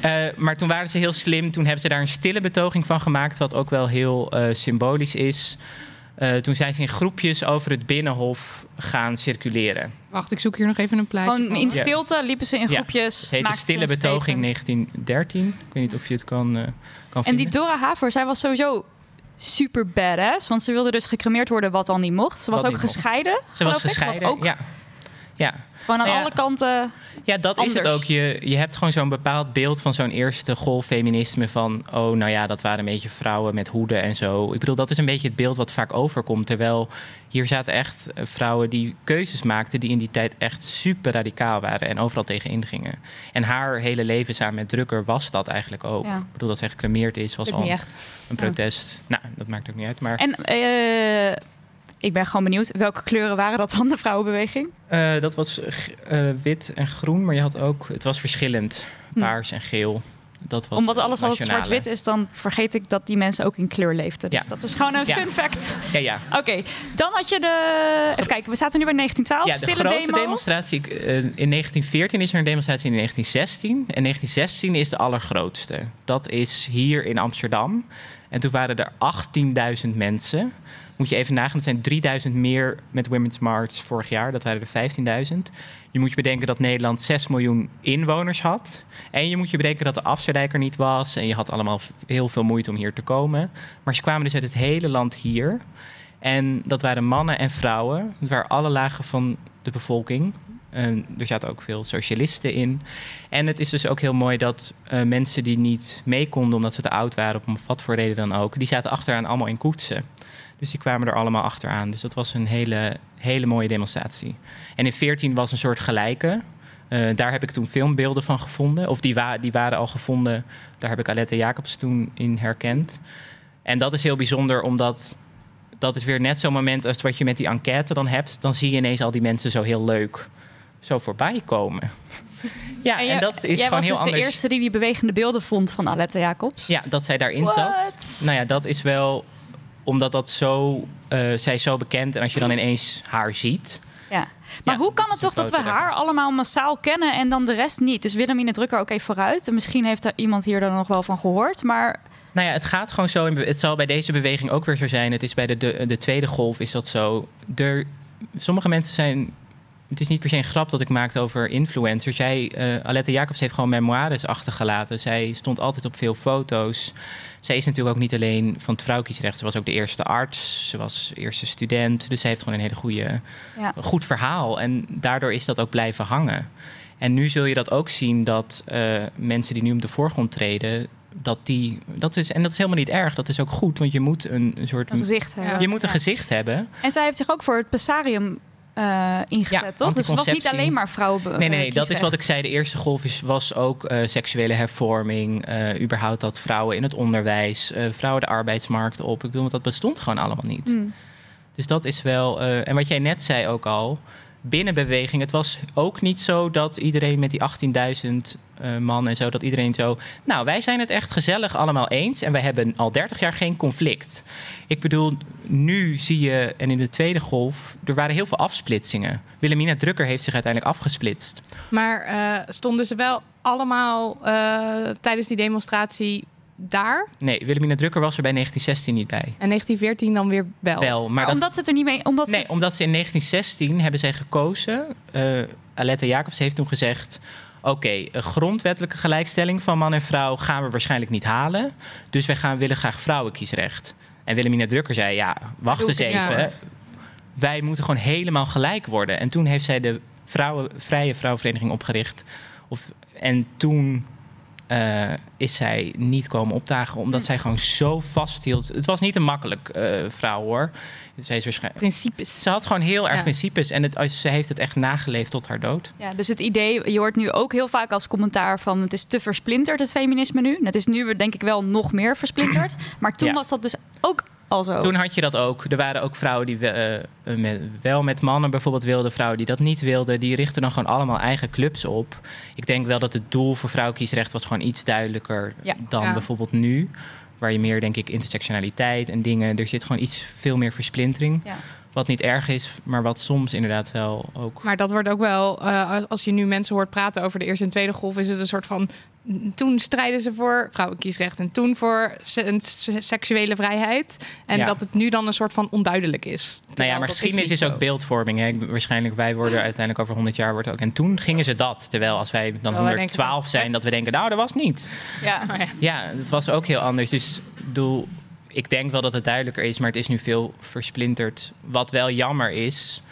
eh, maar toen waren ze heel slim. Toen hebben ze daar een stille betoging van gemaakt. Wat ook wel heel eh, symbolisch is. Eh, toen zijn ze in groepjes over het binnenhof gaan circuleren. Wacht, ik zoek hier nog even een plaatje Gewoon van. in Ja. stilte liepen ze in Ja. groepjes. Het heet de Stille Betoging statement. 1913. Ik weet niet of je het kan, eh, kan En vinden. die Dora Haver, zij was sowieso super badass. Want ze wilde dus gecremeerd worden wat al niet mocht. Ze was Wat ook gescheiden. Ze was ik, gescheiden. Ook Ja. Ja. Gewoon aan Nou ja. alle kanten. ja, dat is het ook. Je, je hebt gewoon zo'n bepaald beeld van zo'n eerste golf feminisme. Van, oh, nou ja, dat waren een beetje vrouwen met hoeden en zo. Ik bedoel, dat is een beetje het beeld wat vaak overkomt. Terwijl hier zaten echt eh, vrouwen die keuzes maakten... die in die tijd echt super radicaal waren en overal tegen ingingen. En haar hele leven samen met Drukker was dat eigenlijk ook. Ja. Ik bedoel, dat zij gecremeerd is, was al een protest. Nou, dat maakt ook niet uit. Maar En eh, ik ben gewoon benieuwd, welke kleuren waren dat dan, de vrouwenbeweging? Eh, dat was eh, wit en groen, maar je had ook, het was verschillend. Hm. Paars en geel. Dat was Omdat alles altijd zwart-wit is, dan vergeet ik dat die mensen ook in kleur leefden. Dus Ja. dat is gewoon een Ja. fun fact. Ja, ja. Oké, dan had je de... Even kijken, we zaten nu bij 1912. ja, de grote demo. demonstratie. eh, in 1914 is er een demonstratie in 1916. En 1916 is de allergrootste. Dat is hier in Amsterdam. En toen waren er 18.000 mensen. Moet je even nagaan, het zijn 3000 meer met Women's March vorig jaar. Dat waren er 15.000. Je moet je bedenken dat Nederland 6 miljoen inwoners had. En je moet je bedenken dat de afsluitdijk er niet was. En je had allemaal heel veel moeite om hier te komen. Maar ze kwamen dus uit het hele land hier. En dat waren mannen en vrouwen. Het waren alle lagen van de bevolking. En er zaten ook veel socialisten in. En het is dus ook heel mooi dat eh, mensen die niet mee konden omdat ze te oud waren, op wat voor reden dan ook, die zaten achteraan allemaal in koetsen. Dus die kwamen er allemaal achteraan. Dus dat was een hele, hele mooie demonstratie. En in 14 was een soort gelijke. Eh, daar heb ik toen filmbeelden van gevonden. Of die, wa- die waren al gevonden. Daar heb ik Alette Jacobs toen in herkend. En dat is heel bijzonder, omdat dat is weer net zo'n moment als wat je met die enquête dan hebt. Dan zie je ineens al die mensen zo heel leuk zo voorbij komen. ja, en, jij- dat is gewoon was heel dus anders. de eerste die die bewegende beelden vond van Alette Jacobs. Ja, dat zij daarin What? zat. Nou ja, dat is wel omdat dat zo. eh, zij is zo bekend en als je dan ineens haar ziet. Ja. Maar Ja, hoe kan het toch dat we haar allemaal massaal kennen en dan de rest niet? Dus Wilhelmine Drukker ook even vooruit. En misschien heeft er iemand hier dan nog wel van gehoord. Maar Nou ja, het gaat gewoon zo. Het zal bij deze beweging ook weer zo zijn. Het is bij de, de, de tweede golf is dat zo. Er, sommige mensen zijn. Het is niet per se een grap dat ik maakte over influencers. Jij, eh, Alette Jacobs heeft gewoon memoires achtergelaten. Zij stond altijd op veel foto's. Zij is natuurlijk ook niet alleen van het vrouwkiesrecht. Ze was ook de eerste arts. Ze was eerste student. Dus zij heeft gewoon een hele goede, Ja. goed verhaal. En daardoor is dat ook blijven hangen. En nu zul je dat ook zien dat eh, mensen die nu op de voorgrond treden, dat die. Dat is, en dat is helemaal niet erg. Dat is ook goed, want je moet een, een soort. een gezicht hebben. Je moet een Ja. gezicht hebben. En zij heeft zich ook voor het Pessarium eh, ingezet, Ja, toch? Dus het was niet alleen maar vrouwen. Nee, nee, dat is wat ik zei. De eerste golf is, was ook eh, seksuele hervorming. eh, überhaupt dat vrouwen in het onderwijs, vrouwen de arbeidsmarkt op. Ik bedoel, want dat bestond gewoon allemaal niet. Hmm. Dus dat is wel. en wat jij net zei ook al. Binnenbeweging. Het was ook niet zo dat iedereen met die 18.000 eh, man en zo, dat iedereen zo. Nou, wij zijn het echt gezellig allemaal eens. En wij hebben al 30 jaar geen conflict. Ik bedoel, nu zie je, en in de tweede golf, er waren heel veel afsplitsingen. Wilhelmina Drukker heeft zich uiteindelijk afgesplitst. Maar eh, stonden ze wel allemaal eh, tijdens die demonstratie daar? Nee, Wilhelmina Drukker was er bij 1916 niet bij. En 1914 dan weer wel? Wel, maar dat Omdat ze het er niet mee... Omdat Nee, ze, omdat ze in 1916 hebben zij gekozen. eh Alette Jacobs heeft toen gezegd... Oké, een grondwettelijke gelijkstelling van man en vrouw gaan we waarschijnlijk niet halen. Dus wij gaan, willen graag vrouwenkiesrecht. En Wilhelmina Drukker zei, ja, wacht eens even. Ja. Wij moeten gewoon helemaal gelijk worden. En toen heeft zij de vrouwen, Vrije Vrouwenvereniging opgericht. Of, en toen eh, is zij niet komen opdagen, omdat Hm. zij gewoon zo vasthield. Het was niet een makkelijk eh, vrouw hoor. Zij is waarschijnlijk Principes. ze had gewoon heel erg Ja. principes en het, ze heeft het echt nageleefd tot haar dood. ja, dus het idee, je hoort nu ook heel vaak als commentaar van... het is te versplinterd, het feminisme nu. Het is nu denk ik wel nog meer versplinterd. Maar toen Ja. was dat dus ook Toen had je dat ook. Er waren ook vrouwen die we, eh, eh, met, wel met mannen bijvoorbeeld wilden, vrouwen die dat niet wilden. Die richten dan gewoon allemaal eigen clubs op. Ik denk wel dat het doel voor vrouwenkiesrecht was gewoon iets duidelijker Ja. dan Ja. bijvoorbeeld nu. Waar je meer, denk ik, intersectionaliteit en dingen. Er zit gewoon iets veel meer versplintering. Ja. Wat niet erg is, maar wat soms inderdaad wel ook. Maar dat wordt ook wel, eh, als je nu mensen hoort praten over de eerste en tweede golf, is het een soort van. Toen strijden ze voor vrouwenkiesrecht en toen voor se- seksuele vrijheid. En Ja. dat het nu dan een soort van onduidelijk is. Nou ja, maar geschiedenis niet is, ook beeldvorming. Hè? Waarschijnlijk, wij worden uiteindelijk over 100 jaar wordt ook. En toen gingen ze dat. Terwijl als wij dan wij denken 112 van, zijn, dat we denken, nou, dat was niet. Ja. Oh ja. Ja, het was ook heel anders. Dus bedoel, ik denk wel dat het duidelijker is, maar het is nu veel versplinterd. Wat wel jammer is,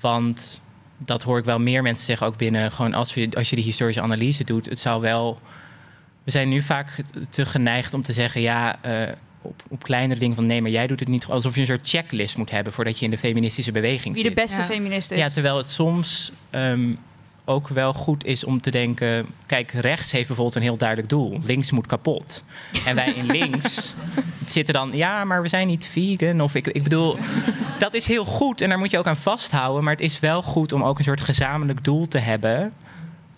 want dat hoor ik wel meer mensen zeggen ook binnen. Gewoon als, we, als je die historische analyse doet, het zou wel. We zijn nu vaak te geneigd om te zeggen, ja. eh, op, op kleinere dingen van nee, maar jij doet het niet. Alsof je een soort checklist moet hebben voordat je in de feministische beweging Wie de zit. beste Ja. feminist is. Ja, terwijl het soms ehm, ook wel goed is om te denken... Kijk, rechts heeft bijvoorbeeld een heel duidelijk doel. Links moet kapot. En wij in links zitten dan... Ja, maar we zijn niet vegan. Of ik, ik bedoel, dat is heel goed en daar moet je ook aan vasthouden. Maar het is wel goed om ook een soort gezamenlijk doel te hebben.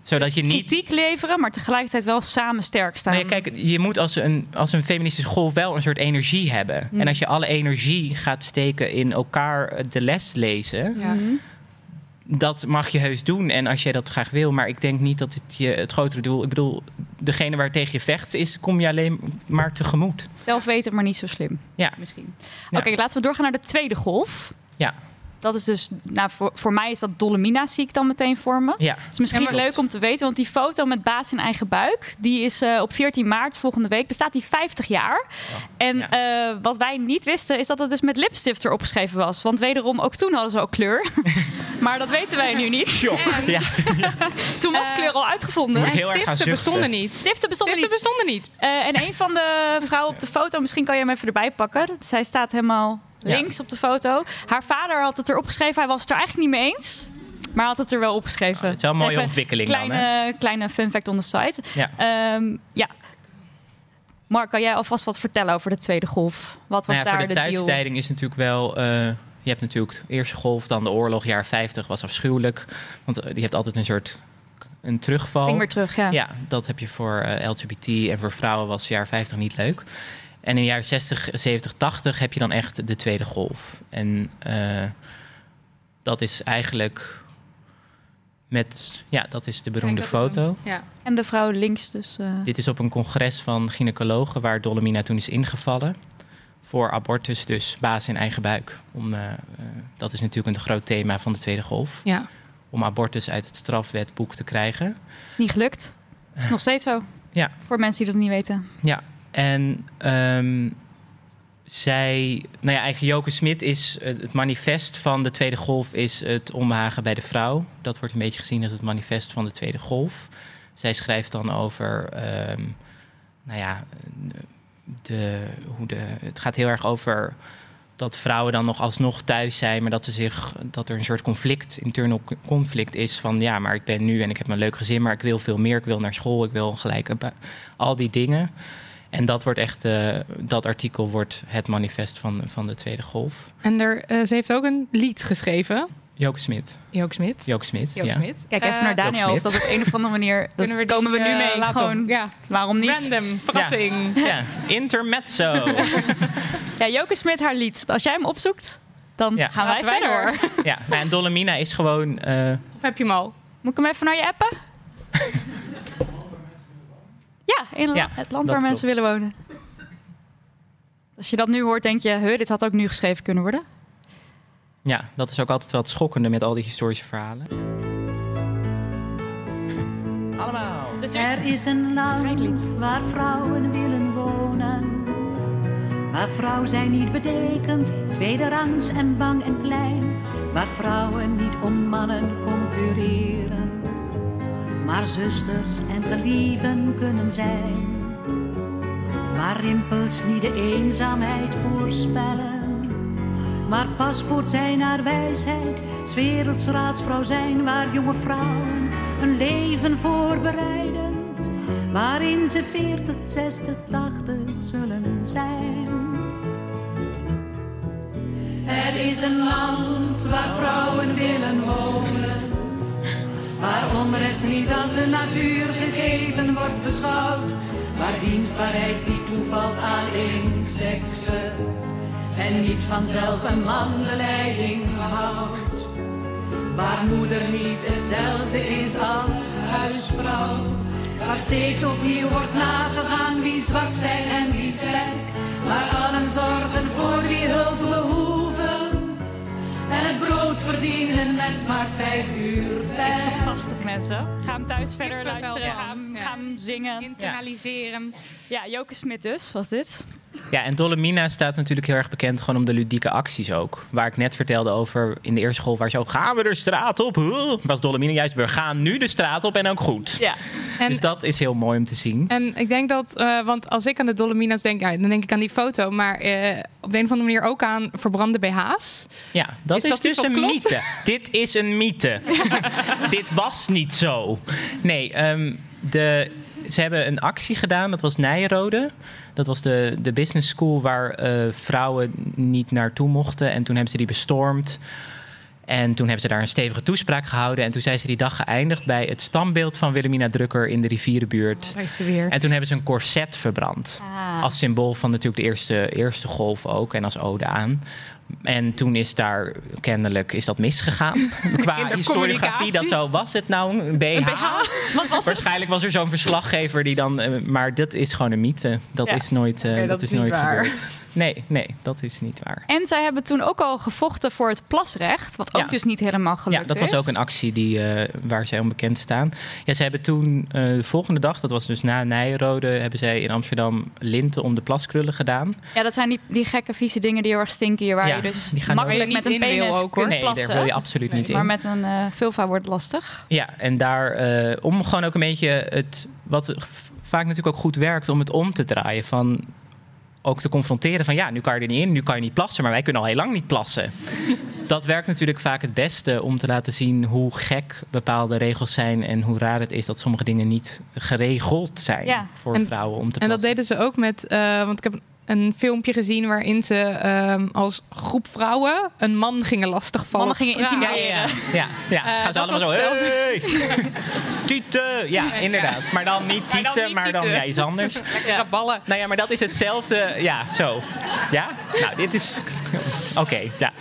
Zodat je niet... Kritiek leveren, maar tegelijkertijd wel samen sterk staan. Nee, kijk, je moet als een, als een feministische golf wel een soort energie hebben. En als je alle energie gaat steken in elkaar de les lezen... Ja. Dat mag je heus doen. En als jij dat graag wil. Maar ik denk niet dat het je het grotere doel. Ik bedoel, degene waar tegen je vecht is, kom je alleen maar tegemoet. Zelf weten, maar niet zo slim. Ja. Misschien. Ja. Oké, laten we doorgaan naar de tweede golf. Ja, Dat is dus, nou, voor, voor mij is dat Dolomina, zie ik dan meteen voor me. ja. Het is misschien Ja, maar- leuk om te weten, want die foto met baas in eigen buik, die is eh, op 14 maart volgende week, bestaat die 50 jaar. en Oh, ja. eh, wat wij niet wisten, is dat het dus met lipstift erop geschreven was. Want wederom, ook toen hadden ze ook kleur. maar dat weten wij nu niet. ja. Toen was Eh, kleur al uitgevonden. En heel erg gaan stiften bestonden niet. Stiften bestonden Stiften niet. bestonden niet. Eh, en een van de vrouwen op de foto, misschien kan je hem even erbij pakken. Zij staat helemaal. Links op de foto. Haar vader had het erop geschreven. Hij was het er eigenlijk niet mee eens. Maar had het er wel opgeschreven. Oh, het is wel een mooie ontwikkeling dan, kleine, Kleine fun fact on the site. Ja. Ehm, ja. Mark, kan jij alvast wat vertellen over de tweede golf? Wat was Nou ja, daar voor de, de, deal? tijdstijding is natuurlijk wel. eh, je hebt natuurlijk de eerste golf, dan de oorlog, jaar 50 was afschuwelijk. Want eh, die heeft altijd een soort een terugval. Ging weer terug, ja. Ja, dat heb je voor eh, LGBT en voor vrouwen was jaar 50 niet leuk. En in de jaren 60, 70, 80 heb je dan echt de tweede golf. En eh, dat is eigenlijk met, ja, dat is de beroemde foto. Ja. En de vrouw links dus. eh, Dit is op een congres van gynaecologen waar Dolomina toen is ingevallen. Voor abortus, dus baas in eigen buik. Om, eh, dat is natuurlijk een groot thema van de Tweede Golf. ja. Om abortus uit het strafwetboek te krijgen. is niet gelukt. Is nog steeds zo. Ja. Voor mensen die dat niet weten. Ja, en ehm, zij, nou ja, eigenlijk Joke Smit is eh, het manifest van de Tweede Golf is het omhagen bij de vrouw. Dat wordt een beetje gezien als het manifest van de Tweede Golf. Zij schrijft dan over, ehm, nou ja, de, hoe de, het gaat heel erg over dat vrouwen dan nog alsnog thuis zijn, maar dat, ze zich, dat er een soort conflict, internal conflict is van ja, maar ik ben nu en ik heb een leuk gezin, maar ik wil veel meer, ik wil naar school, ik wil gelijk ba- al die dingen. En dat wordt echt, eh, dat artikel wordt het manifest van, van de Tweede Golf. En er, eh, ze heeft ook een lied geschreven. Joke Smit. Jook Smit. Joke Smit, Jook ja. Smit. Kijk even Eh, naar Daniel. Of dat op een of andere manier. Dat we die, komen we nu mee. Gewoon, ja. Waarom niet? Random, verrassing. Ja, intermezzo. Ja, Joke Smit, haar lied. Als jij hem opzoekt, dan Ja. gaan wij, verder. door. ja, nou, en Dolomina is gewoon... eh, Of heb je hem al? Moet ik hem even naar je appen? ja, in Ja, het land waar mensen klopt. willen wonen. Als je dat nu hoort, denk je, huh, dit had ook nu geschreven kunnen worden. ja, dat is ook altijd wel het schokkende met al die historische verhalen. Allemaal. Dus Er is een land waar vrouwen willen wonen. Waar vrouw zijn niet betekent, tweederangs en bang en klein. Waar vrouwen niet om mannen concurreren. Maar zusters en gelieven kunnen zijn. Waar rimpels niet de eenzaamheid voorspellen. Waar paspoort zijn naar wijsheid, 's werelds raadsvrouw zijn, waar jonge vrouwen een leven voorbereiden, waarin ze 40, 60, 80 zullen zijn. Er is een land waar vrouwen willen wonen, waar onrecht niet als een natuur gegeven wordt beschouwd, waar dienstbaarheid niet toevalt aan één sekse. en niet vanzelf een man de leiding houdt. Waar moeder niet hetzelfde is als huisvrouw. Waar steeds opnieuw wordt nagegaan wie zwak zijn en wie sterk. Waar allen zorgen voor wie hulp behoeven. En het brood verdienen met maar vijf uur Het is toch prachtig, mensen. Ga hem thuis verder Kippenvel luisteren. van, Ga hem, ja. ga hem zingen. Internaliseren. Ja, Joke Smit dus, was dit. Ja, en Dolomina staat natuurlijk heel erg bekend gewoon om de ludieke acties ook. Waar ik net vertelde over in de eerste school, waar zo gaan we de straat op. Huh? Was Dolomina juist, we gaan nu de straat op en ook goed. Ja. En, dus dat is heel mooi om te zien. en ik denk dat, eh, want als ik aan de Dolomina's denk, ja, dan denk ik aan die foto. Maar eh, op de een of andere manier ook aan verbrande BH's. Ja, dat Is is, dat dus een klopt? mythe. Dit is een mythe. Dit was niet zo. Nee, ehm, de, ze hebben een actie gedaan. Dat was Nijrode. Dat was de, de business school waar eh, vrouwen niet naartoe mochten. En toen hebben ze die bestormd. En toen hebben ze daar een stevige toespraak gehouden. En toen zijn ze die dag geëindigd bij het standbeeld van Wilhelmina Drucker in de rivierenbuurt. Weer. En toen hebben ze een corset verbrand. Ah. Als symbool van natuurlijk de eerste, eerste golf ook. En als ode aan. En toen is daar kennelijk is dat misgegaan. Qua historiografie. Dat zo was het nou een BH. Wat was het? Waarschijnlijk was er zo'n verslaggever die dan. eh, maar dat is gewoon een mythe. Dat Ja. is nooit, eh, dat dat is is nooit waar. gebeurd. Nee, nee, dat is niet waar. En zij hebben toen ook al gevochten voor het plasrecht. Wat ook Ja. dus niet helemaal gelukt Ja, dat was is. ook een actie die, eh, waar zij onbekend staan. Ja, ze hebben toen de volgende dag, dat was dus na Nijrode, hebben zij in Amsterdam linten om de plaskrullen gedaan. Ja, dat zijn die, die gekke vieze dingen die heel erg stinken. Waar Ja, je dus die gaan makkelijk met een penis ook, hoor. kunt Nee, plassen. daar wil je absoluut niet in. Maar met een eh vulva wordt het lastig. Ja, en daar eh, om gewoon ook een beetje het wat vaak natuurlijk ook goed werkt om het om te draaien van ook te confronteren van ja, nu kan je er niet in, nu kan je niet plassen, maar wij kunnen al heel lang niet plassen. Dat werkt natuurlijk vaak het beste om te laten zien hoe gek bepaalde regels zijn en hoe raar het is dat sommige dingen niet geregeld zijn Ja. voor En- vrouwen om te En dat plassen. deden ze ook met, eh, want ik heb een filmpje gezien waarin ze ehm, als groep vrouwen een man gingen lastigvallen. Mannen gingen straat. intimideren. Ja, ja. Eh, gaan ze allemaal zo. Hey! Tieten! Ja, inderdaad. Maar dan niet Maar dan tieten, maar dan ja, iets anders. Lekkere ballen. Nou ja, maar dat is hetzelfde. Ja, zo. Ja? Nou, dit is. Oké, ja.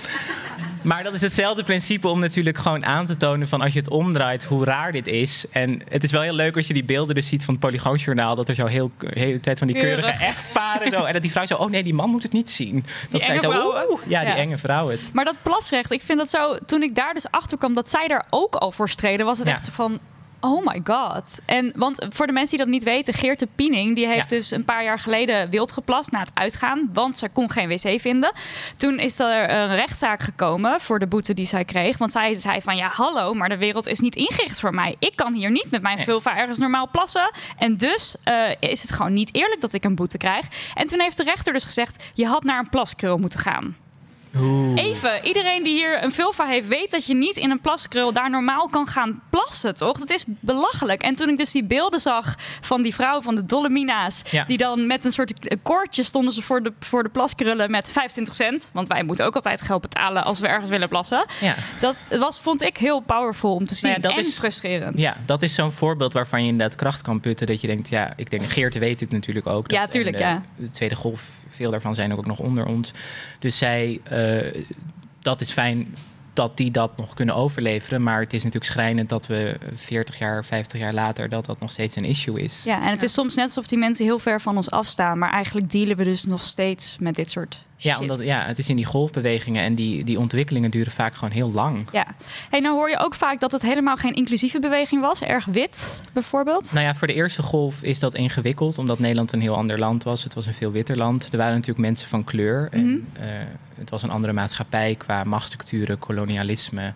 Maar dat is hetzelfde principe om natuurlijk gewoon aan te tonen van als je het omdraait, hoe raar dit is. En het is wel heel leuk als je die beelden dus ziet van het Polygoonjournaal. Dat er zo heel de hele tijd van die Keurig. keurige echtparen zo. En dat die vrouw zo, oh nee, die man moet het niet zien. Dat zij enge zo, vrouwen. oeh, ja, die Ja. enge vrouw het. Maar dat plasrecht, ik vind dat zo... Toen ik daar dus achter kwam dat zij daar ook al voor streden... was het Ja. echt zo van... Oh my god. En want voor de mensen die dat niet weten, Geert de Piening, die heeft Ja. dus een paar jaar geleden wild geplast na het uitgaan, want ze kon geen wc vinden. Toen is er een rechtszaak gekomen voor de boete die zij kreeg, want zij zei van ja hallo, maar de wereld is niet ingericht voor mij. Ik kan hier niet met mijn Nee. vulva ergens normaal plassen en dus eh, is het gewoon niet eerlijk dat ik een boete krijg. En toen heeft de rechter dus gezegd, je had naar een plaskrul moeten gaan. Even, iedereen die hier een vulva heeft, weet dat je niet in een plaskrul daar normaal kan gaan plassen, toch? Dat is belachelijk. En toen ik dus die beelden zag van die vrouw van de Dolomina's, Ja. die dan met een soort koordje stonden ze voor de, voor de plaskrullen met 25 cent. Want wij moeten ook altijd geld betalen als we ergens willen plassen. Ja. Dat was, vond ik heel powerful om te zien. Nou ja, dat en is- frustrerend. Ja, dat is zo'n voorbeeld waarvan je inderdaad kracht kan putten. Dat je denkt, ja, ik denk, Geert weet het natuurlijk ook. Dat, Ja, tuurlijk, de, ja. De tweede golf, veel daarvan zijn ook nog onder ons. Dus zij, eh, dat is fijn dat die dat nog kunnen overleveren. Maar het is natuurlijk schrijnend dat we 40 jaar, 50 jaar later... dat dat nog steeds een issue is. Ja, en het is soms net alsof die mensen heel ver van ons afstaan. Maar eigenlijk dealen we dus nog steeds met dit soort Ja, omdat, ja, het is in die golfbewegingen en die, die ontwikkelingen duren vaak gewoon heel lang. Ja. Hey, nou hoor je ook vaak dat het helemaal geen inclusieve beweging was. Erg wit, bijvoorbeeld. Nou ja, voor de eerste golf is dat ingewikkeld, omdat Nederland een heel ander land was. Het was een veel witter land. Er waren natuurlijk mensen van kleur. En, eh, het was een andere maatschappij qua machtsstructuren, kolonialisme.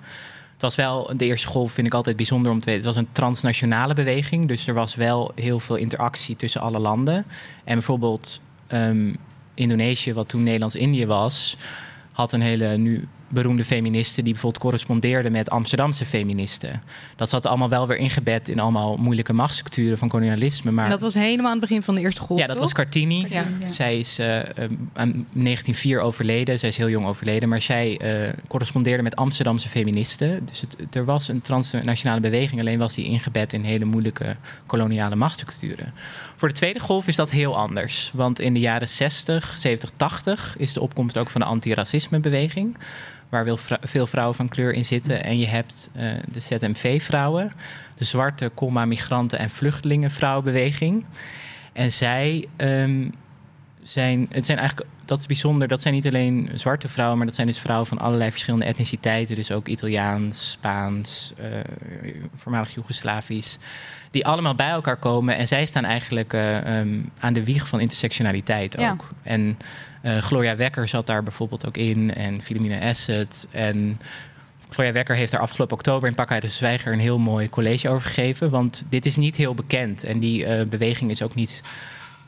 Het was wel, de eerste golf vind ik altijd bijzonder om te weten. Het was een transnationale beweging, dus er was wel heel veel interactie tussen alle landen. En bijvoorbeeld ehm, Indonesië, wat toen Nederlands-Indië was, had een hele, nu beroemde feministen die bijvoorbeeld correspondeerden met Amsterdamse feministen. Dat zat allemaal wel weer ingebed in allemaal moeilijke machtsstructuren van kolonialisme. Maar En dat was helemaal aan het begin van de eerste golf, ja, dat toch? was Cartini. Ja. Zij is eh, eh, aan 1904 overleden. Zij is heel jong overleden. Maar zij eh, correspondeerde met Amsterdamse feministen. Dus het, er was een transnationale beweging. Alleen was die ingebed in hele moeilijke koloniale machtsstructuren. Voor de tweede golf is dat heel anders. Want in de jaren 60, 70, 80 is de opkomst ook van de antiracismebeweging. Waar veel vrou- veel vrouwen van kleur in zitten. En je hebt eh, de ZMV-vrouwen. De zwarte, comma, migranten en vluchtelingenvrouwenbeweging. En zij ehm, zijn, het zijn eigenlijk, dat is bijzonder, dat zijn niet alleen zwarte vrouwen, maar dat zijn dus vrouwen van allerlei verschillende etniciteiten. Dus ook Italiaans, Spaans, eh, voormalig Joegoslavisch. Die allemaal bij elkaar komen. En zij staan eigenlijk eh, ehm, aan de wieg van intersectionaliteit ook. Ja. En eh, Gloria Wekker zat daar bijvoorbeeld ook in. En Philomena Asset. En Gloria Wekker heeft er afgelopen oktober in Pakhuis de Zwijger een heel mooi college over gegeven. Want dit is niet heel bekend. En die eh, beweging is ook niet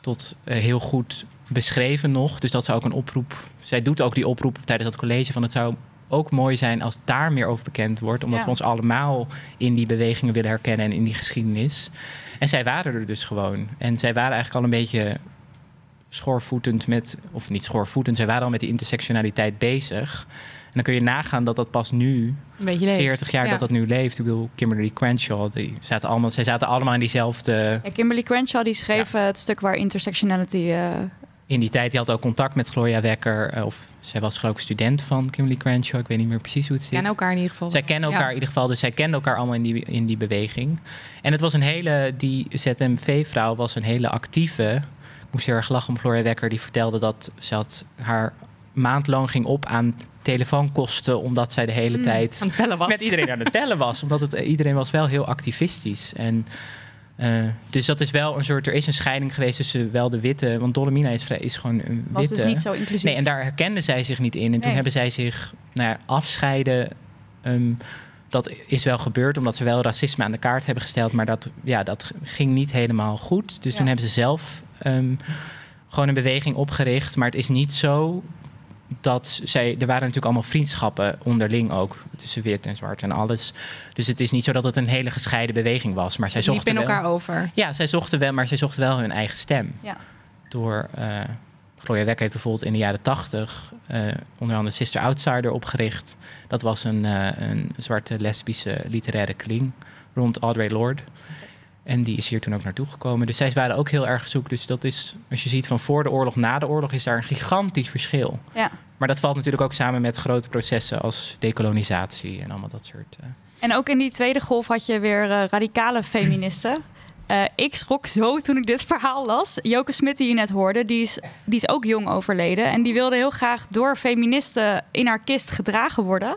tot eh, heel goed beschreven nog. Dus dat zou ook een oproep. Zij doet ook die oproep tijdens dat college van het zou ook mooi zijn als daar meer over bekend wordt. Omdat Ja. we ons allemaal in die bewegingen willen herkennen en in die geschiedenis. En zij waren er dus gewoon. En zij waren eigenlijk al een beetje schoorvoetend met, of niet schoorvoetend, zij waren al met die intersectionaliteit bezig. En dan kun je nagaan dat dat pas nu, Een beetje leeg. 40 jaar Ja. dat dat nu leeft. Ik bedoel, Kimberly Crenshaw, die zaten allemaal, zij zaten allemaal in diezelfde Ja, Kimberly Crenshaw die schreef het stuk waar intersectionality... eh, in die tijd, die had ook contact met Gloria Wekker. eh, Of zij was geloof ik student van Kimberly Crenshaw. Ik weet niet meer precies hoe het zit. Kennen elkaar in ieder geval. Zij kennen elkaar Ja. in ieder geval. Dus zij kenden elkaar allemaal in die, in die beweging. En het was een hele... Die ZMV-vrouw was een hele actieve... Moest heel erg lachen om Gloria Wekker. Die vertelde dat ze had haar maandloon ging op aan telefoonkosten... omdat zij de hele tijd bellen was. met iedereen aan het bellen was. Omdat het, iedereen was wel heel activistisch. En, eh, dus dat is wel een soort... Er is een scheiding geweest tussen wel de witte... Want Dolomina is, vrij- is gewoon een was witte... dus niet zo inclusief. Nee, en daar herkende zij zich niet in. En toen hebben zij zich nou ja, afscheiden. ehm, dat is wel gebeurd omdat ze wel racisme aan de kaart hebben gesteld. Maar dat, ja, dat ging niet helemaal goed. Dus Ja. toen hebben ze zelf ehm, gewoon een beweging opgericht. Maar het is niet zo dat zij... Er waren natuurlijk allemaal vriendschappen onderling ook. Tussen wit en zwart en alles. Dus het is niet zo dat het een hele gescheiden beweging was. Maar zij zochten in wel... elkaar over. Ja, zij zochten wel, maar zij zochten wel hun eigen stem. Ja. Door eh Gloria Wekker heeft bijvoorbeeld in de jaren tachtig eh, onder andere Sister Outsider opgericht. Dat was een, eh, een zwarte lesbische literaire kling rond Audre Lorde. En die is hier toen ook naartoe gekomen. Dus zij waren ook heel erg zoek. Dus dat is, als je ziet van voor de oorlog, na de oorlog, is daar een gigantisch verschil. Ja. Maar dat valt natuurlijk ook samen met grote processen als decolonisatie en allemaal dat soort. eh, En ook in die tweede golf had je weer radicale feministen. Eh, ik schrok zo toen ik dit verhaal las. Joke Smit, die je net hoorde, die is, die is ook jong overleden. En die wilde heel graag door feministen in haar kist gedragen worden.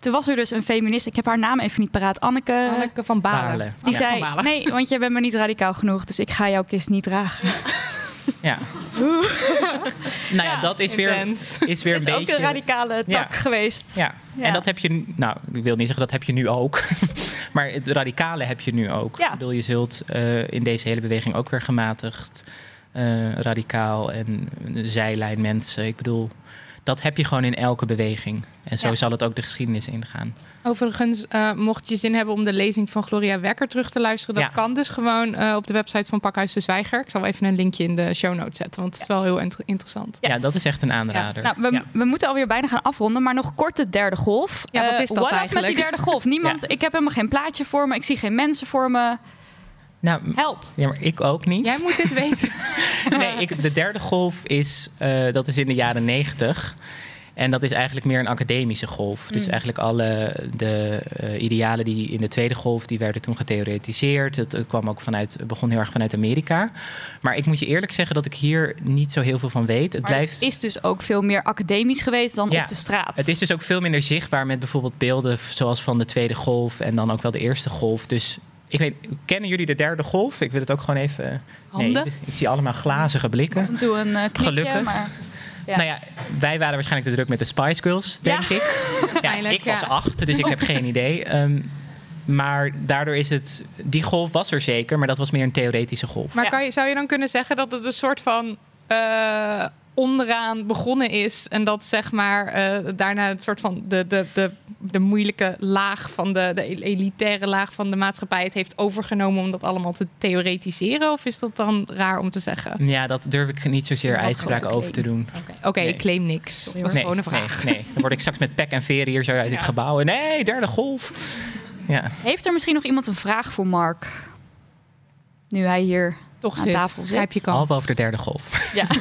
Toen was er dus een feminist, ik heb haar naam even niet paraat, Anneke. Anneke van Balen. Balen. Die Ja. zei, Van Balen. nee, want je bent me niet radicaal genoeg, dus ik ga jouw kist niet dragen. Ja. nou ja, dat is weer, is weer Het een is beetje. ook een radicale tak Ja. geweest. Ja. Ja. en dat heb je, nou, ik wil niet zeggen dat heb je nu ook, maar het radicale heb je nu ook. Ja. Ik bedoel, je zult eh, in deze hele beweging ook weer gematigd, eh, radicaal en zijlijn mensen. Ik bedoel, dat heb je gewoon in elke beweging. En zo Ja. zal het ook de geschiedenis ingaan. Overigens, eh, mocht je zin hebben om de lezing van Gloria Wekker terug te luisteren, dat Ja. kan dus gewoon eh, op de website van Pakhuis de Zwijger. Ik zal even een linkje in de show notes zetten, want het is wel heel inter- interessant. Ja, dat is echt een aanrader. Nou, we, Ja. we moeten alweer bijna gaan afronden, maar nog kort de derde golf. Ja, wat Eh, is dat what eigenlijk? met die derde golf? Niemand, Ja. Ik heb helemaal geen plaatje voor me, ik zie geen mensen voor me. Nou, Help. ja, maar ik ook niet. Jij moet dit weten. Nee, ik, de derde golf is, eh, dat is in de jaren negentig. En dat is eigenlijk meer een academische golf. Dus Mm. eigenlijk alle de eh, idealen die in de tweede golf, die werden toen getheoretiseerd. Het, het kwam ook vanuit, het begon heel erg vanuit Amerika. Maar ik moet je eerlijk zeggen dat ik hier niet zo heel veel van weet. Het Maar blijft. het is dus ook veel meer academisch geweest dan Ja, op de straat. Het is dus ook veel minder zichtbaar met bijvoorbeeld beelden zoals van de tweede golf en dan ook wel de eerste golf. Dus ik weet, kennen jullie de derde golf? Ik wil het ook gewoon even. Handen? Nee, ik zie allemaal glazige blikken. Af en toe een eh knikje, Gelukkig. maar... Ja. Nou ja, wij waren waarschijnlijk te druk met de Spice Girls, denk Ja. ik. Ja, ik was ja. acht, dus ik heb geen idee. Ehm, maar daardoor is het... Die golf was er zeker, maar dat was meer een theoretische golf. Maar Ja. kan je, zou je dan kunnen zeggen dat het een soort van eh, onderaan begonnen is. En dat zeg maar eh, daarna het soort van de, de, de, de moeilijke laag van de, de elitaire laag van de maatschappij het heeft overgenomen om dat allemaal te theoretiseren? Of is dat dan raar om te zeggen? Ja, dat durf ik niet zozeer uitspraak over te doen. Oké, ik claim niks. Dat was nee, gewoon een vraag. Nee, nee, dan word ik straks met pek en veren hier zo uit dit gebouw. Nee, derde golf. Ja. Heeft er misschien nog iemand een vraag voor Mark? Nu hij hier Toch aan zit. tafel zit. Grijp je kans. Half over de derde golf. Ja.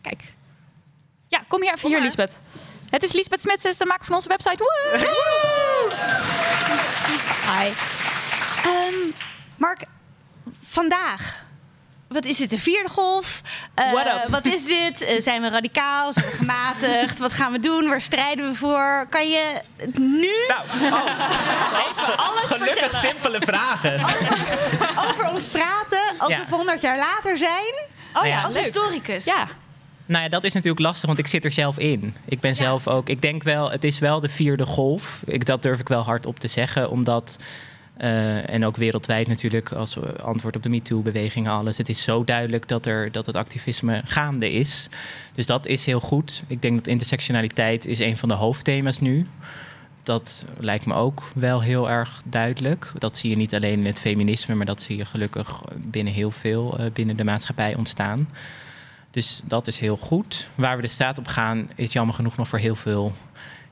Kijk. Ja, kom hier even hier, Lisbeth. Het is Lisbeth Smits, is de maker van onze website. Woe! Hi. Ehm, Mark, vandaag. Wat is het, de vierde golf? Eh, What up? Wat is dit? Eh, zijn we radicaal? Zijn we gematigd? Wat gaan we doen? Waar strijden we voor? Kan je het nu Nou, alles Gelukkig vertellen simpele vragen. over ons praten Ja. we 100 jaar later zijn? Oh ja, als leuk. historicus. Ja, Nou ja, dat is natuurlijk lastig, want ik zit er zelf in. Ik ben zelf ook. Ik denk wel, het is wel de vierde golf. Ik, dat durf ik wel hard op te zeggen, omdat. eh, en ook wereldwijd natuurlijk, als antwoord op de MeToo-beweging, alles. Het is zo duidelijk dat, er, dat het activisme gaande is. Dus dat is heel goed. Ik denk dat intersectionaliteit is een van de hoofdthema's nu. Dat lijkt me ook wel heel erg duidelijk. Dat zie je niet alleen in het feminisme, maar dat zie je gelukkig binnen heel veel eh, binnen de maatschappij ontstaan. Dus dat is heel goed. Waar we de staat op gaan, is jammer genoeg nog voor heel veel,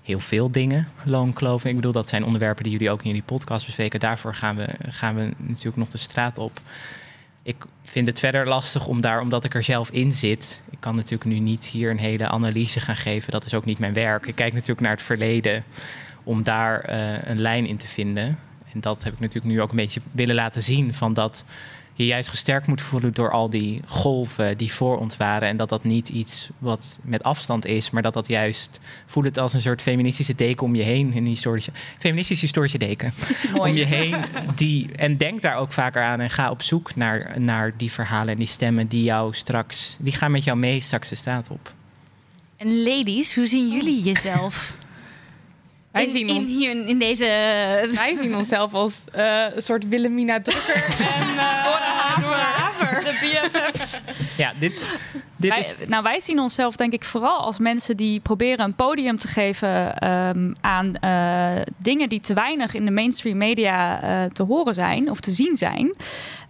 heel veel dingen. Loonkloof. Ik bedoel, dat zijn onderwerpen die jullie ook in jullie podcast bespreken. Daarvoor gaan we, gaan we natuurlijk nog de straat op. Ik vind het verder lastig om daar, omdat ik er zelf in zit. Ik kan natuurlijk nu niet hier een hele analyse gaan geven. Dat is ook niet mijn werk. Ik kijk natuurlijk naar het verleden om daar eh, een lijn in te vinden. En dat heb ik natuurlijk nu ook een beetje willen laten zien. Van dat je juist gesterkt moet voelen door al die golven die voor ons waren. En dat dat niet iets wat met afstand is, maar dat dat juist voel het als een soort feministische deken om je heen. Een historische, feministische historische deken. Mooi. Om je heen. Die, en denk daar ook vaker aan en ga op zoek naar, naar die verhalen en die stemmen die jou straks, die gaan met jou mee straks de staat op. En ladies, hoe zien jullie jezelf? Wij in, zien in, ons- hier in deze... Wij zien onszelf als eh, een soort Willemina Drukker en uh, Dora Haver. de BFF's. Ja, dit, dit Wij, is. nou, wij zien onszelf denk ik vooral als mensen die proberen een podium te geven ehm, aan eh, dingen die te weinig in de mainstream media eh, te horen zijn of te zien zijn.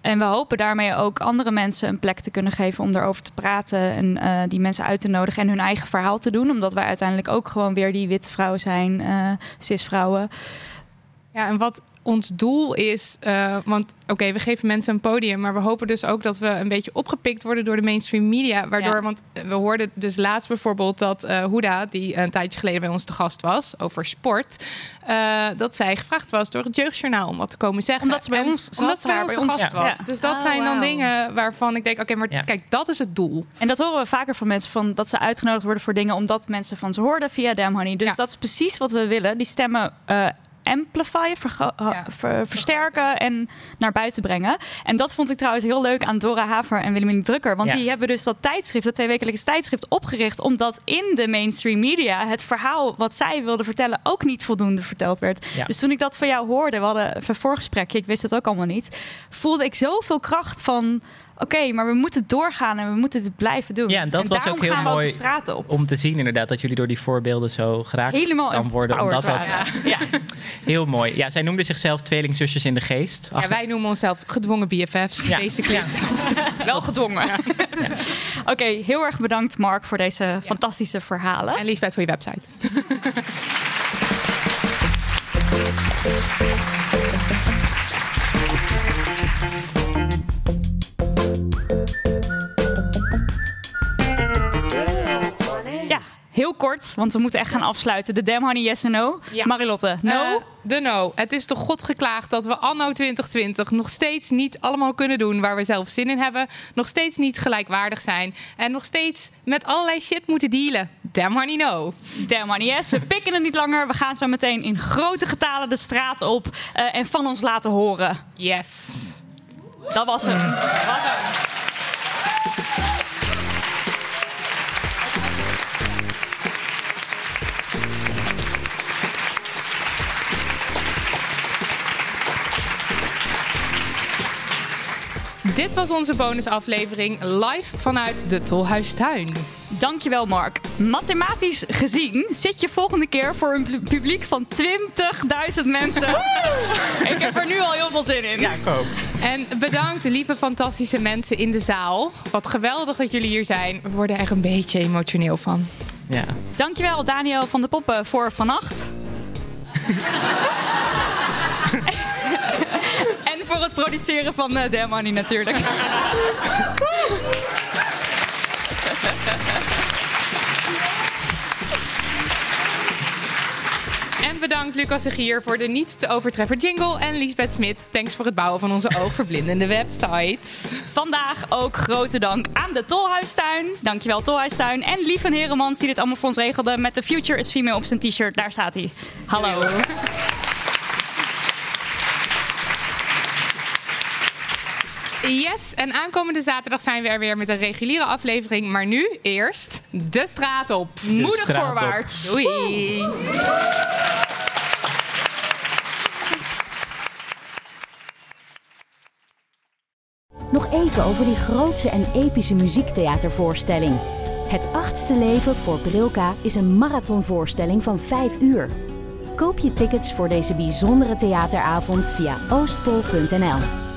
En we hopen daarmee ook andere mensen een plek te kunnen geven om daarover te praten en eh, die mensen uit te nodigen en hun eigen verhaal te doen. Omdat wij uiteindelijk ook gewoon weer die witte vrouwen zijn, eh cis-vrouwen. Ja, en wat ons doel is, eh, want oké, we geven mensen een podium, maar we hopen dus ook dat we een beetje opgepikt worden door de mainstream media. Waardoor, Ja. want we hoorden dus laatst bijvoorbeeld dat eh Huda, die een tijdje geleden bij ons te gast was over sport, eh, dat zij gevraagd was door het Jeugdjournaal om wat te komen zeggen. Omdat ze bij En ons- omdat ze bij ons bij te ons- gast ja. was. Ja. Dus dat Oh, zijn dan wauw. dingen waarvan ik denk, oké, maar kijk, dat is het doel. En dat horen we vaker van mensen, van dat ze uitgenodigd worden voor dingen omdat mensen van ze hoorden via Damn Honey. Dus dat is precies wat we willen. Die stemmen eh amplifyen, vergro- ha- Ja. ver- versterken en naar buiten brengen. En dat vond ik trouwens heel leuk aan Dora Haver en Willemien Drukker. Want Ja. die hebben dus dat tijdschrift, dat tweewekelijkse tijdschrift, opgericht. Omdat in de mainstream media het verhaal wat zij wilden vertellen ook niet voldoende verteld werd. Ja. Dus toen ik dat van jou hoorde, we hadden een voorgesprekje, ik wist het ook allemaal niet. Voelde ik zoveel kracht van. Oké, maar we moeten doorgaan en we moeten het blijven doen. Ja, en dat was daarom ook heel gaan we ook mooi de straten op. om te zien inderdaad dat jullie door die voorbeelden zo geraakt Helemaal kan worden. Omdat dat, ja, heel mooi. Ja, zij noemden zichzelf tweelingzusjes in de geest. Ja, wij noemen onszelf gedwongen BFF's, Ja. basically. Wel gedwongen. Oké, heel erg bedankt Mark voor deze fantastische verhalen. En Liesbeth voor je website. heel kort, want we moeten echt gaan afsluiten. De Damn Honey Yes en No. Ja. Marilotte, no? Eh, de no. Het is toch God geklaagd dat we anno 2020 nog steeds niet allemaal kunnen doen waar we zelf zin in hebben. Nog steeds niet gelijkwaardig zijn. En nog steeds met allerlei shit moeten dealen. Damn honey no. Damn Honey Yes, we pikken het niet langer. We gaan zo meteen in grote getalen de straat op eh, en van ons laten horen. Yes. Dat was hem. Dat was hem. Dit was onze bonusaflevering live vanuit de Tolhuistuin. Dankjewel Mark. Mathematisch gezien zit je volgende keer voor een pu- publiek van 20.000 mensen. ik heb er nu al heel veel zin in. Ja, ik ook. En bedankt, lieve fantastische mensen in de zaal. Wat geweldig dat jullie hier zijn. We worden er een beetje emotioneel van. Ja. Dankjewel Daniel van de Poppen voor vannacht. voor het produceren van uh, Damn Honey natuurlijk. En bedankt Lucas de Gier voor de niet te overtreffen jingle. En Liesbeth Smit, thanks voor het bouwen van onze oogverblindende website. Vandaag ook grote dank aan de Tolhuistuin. Dankjewel Tolhuistuin. En Lieven Heremans die dit allemaal voor ons regelde met The Future is Female op zijn t-shirt. Daar staat hij. Hallo. Yes, en aankomende zaterdag zijn we er weer met een reguliere aflevering. Maar nu eerst de straat op. Moedig straat op. voorwaarts. Doei. Nog even over die grootse en epische muziektheatervoorstelling. Het achtste leven voor Brilka is een marathonvoorstelling van 5 uur. Koop je tickets voor deze bijzondere theateravond via oostpol.nl.